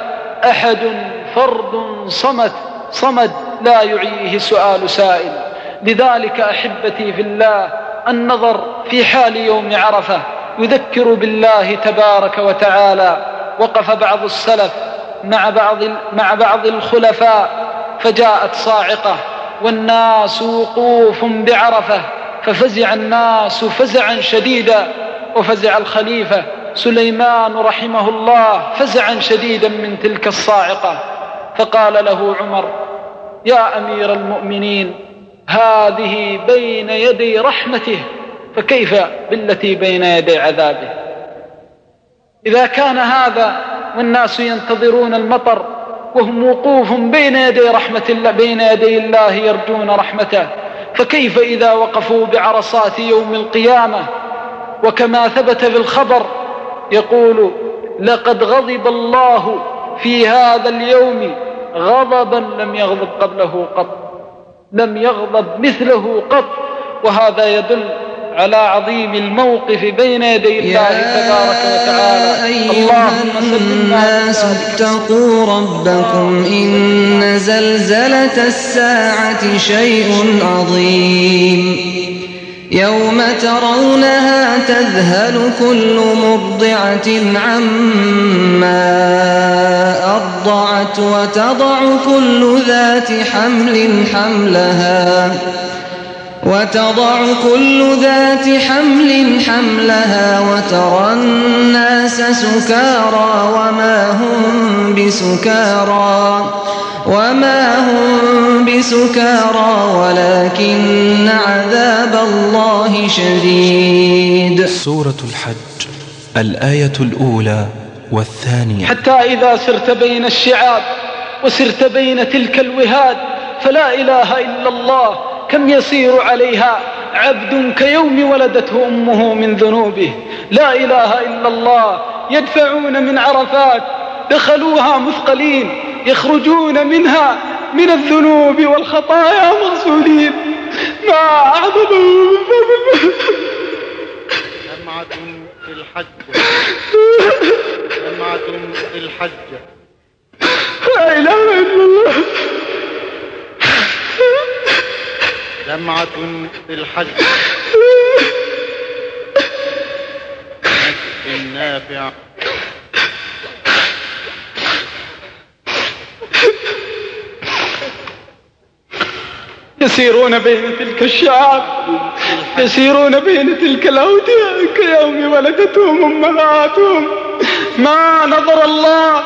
أحد فرد صمت صمد لا يعيه سؤال سائل. لذلك أحبتي في الله النظر في حال يوم عرفة. يذكر بالله تبارك وتعالى. وقف بعض السلف مع بعض مع بعض الخلفاء فجاءت صاعقة. والناس وقوف بعرفة ففزع الناس فزعا شديدا وفزع الخليفة سليمان رحمه الله فزعا شديدا من تلك الصاعقة. فقال له عمر يا أمير المؤمنين هذه بين يدي رحمته فكيف بالتي بين يدي عذابه؟ إذا كان هذا والناس ينتظرون المطر وهم وقوف بين يدي رحمة الله بين يدي الله يرجون رحمته. فكيف إذا وقفوا بعرصات يوم القيامة؟ وكما ثبت في الخبر يقول لقد غضب الله في هذا اليوم غضبا لم يغضب قبله قط لم يغضب مثله قط. وهذا يدل على عظيم الموقف بين يدي الله تبارك وتعالى. اللهم الناس اتقوا ربكم إن زلزلة الساعة شيء عظيم. يوم ترونها تذهل كل مرضعة عما أرضعت وتضع كل ذات حمل حملها. وتضع كل ذات حمل حملها وترى الناس سكارى وما هم بسكارى وما هم بسكارى ولكن عذاب الله شديد. سورة الحج الآية الأولى والثانية. حتى إذا سرت بين الشعاب وسرت بين تلك الوهاد فلا إله إلا الله كم يسير عليها عبد كيوم ولدته أمه من ذنوبه. لا إله إلا الله يدفعون من عرفات دخلوها مثقلين يخرجون منها من الذنوب والخطايا مغسولين ما أعظمه جمعة في الحج. جمعة في الحج. لا إله إلا الله. جمعة في الحج. النافع. يسيرون بين تلك الشعاب يسيرون بين تلك الأودية كيوم ولدتهم أمهاتهم ما نظر الله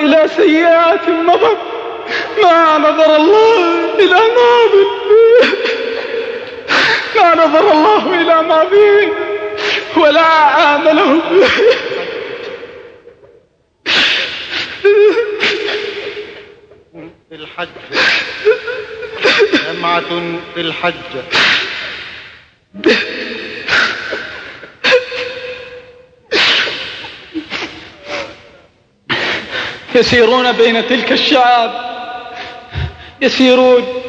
إلى سيئات مضت ما نظر الله إلى ماض ما نظر الله إلى ماضي ولا عامله في الحج. جمعة في الحج. يسيرون بين تلك الشعاب. يسيرون.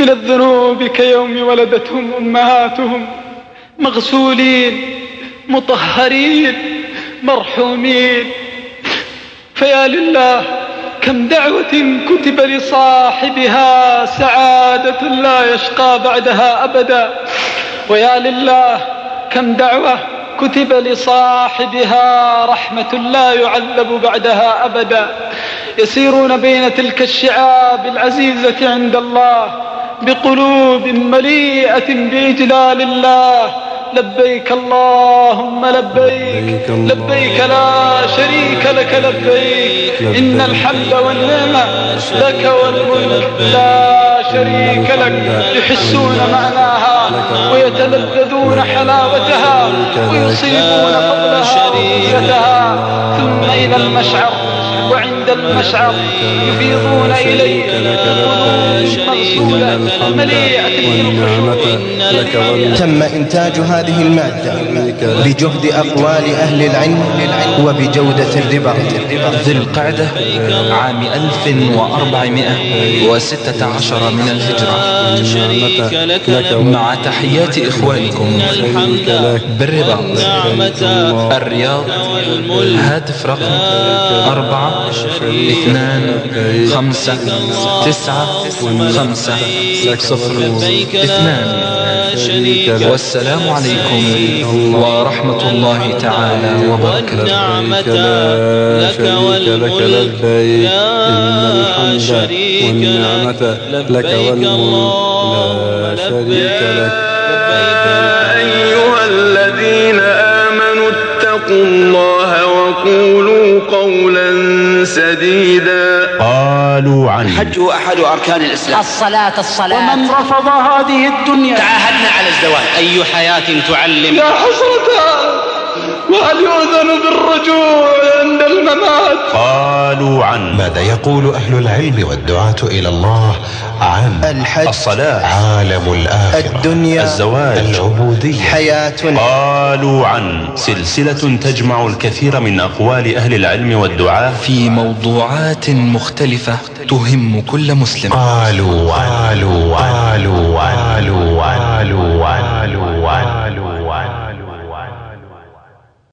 من الذنوب كيوم ولدتهم أمهاتهم مغسولين مطهرين مرحومين. فيا لله كم دعوة كتب لصاحبها سعادة لا يشقى بعدها أبدا. ويا لله كم دعوة كتب لصاحبها رحمة لا يعذب بعدها أبدا. يسيرون بين تلك الشعاب العزيزة عند الله بقلوب مليئة بإجلال الله. لبيك اللهم لبيك. لبيك لا شريك لك لبيك. إن الحمد والنعمة لك والملك لا شريك لك. يحسون معناها ويتلذذون حلاوتها ويصيبون فضلها ثم إلى المشعر وعند المشعر يفيضون إليه. مغسولة مليئة بالخشوع تم إنتاج هذه المادة بجهد أقوال أهل العلم وبجودة الربا ذي القعدة عام 1416 من الهجرة. مع تحيات إخوانكم بالرباط. الرياض هاتف رقم أربعة اثنان خمسة تسعة خمسة. صفر اثنان والسلام عليكم ورحمة الله تعالى وبركاته. لا شريك لك لبيك. إن الحمد والنعمة لك. والملك. لا شريك لك. أيها الذين آمنوا اتقوا الله وقولوا سديدا قال قالوا عن الحج هو أحد أركان الإسلام. الصلاة الصلاة. ومن رفض هذه الدنيا. تعاهدنا على الزواج. أي حياة تعلم؟ يا حسرة. وهل يؤذن بالرجوع عند الممات؟ قالوا عن. ماذا يقول أهل العلم والدعاة إلى الله عن الحج الصلاة عالم الآخرة الدنيا الزواج العبودية. حياة. قالوا عن. سلسلة تجمع الكثير من أقوال أهل العلم والدعاة. في موضوعات مختلفة تهم كل مسلم. قالوا قالوا قالوا قالوا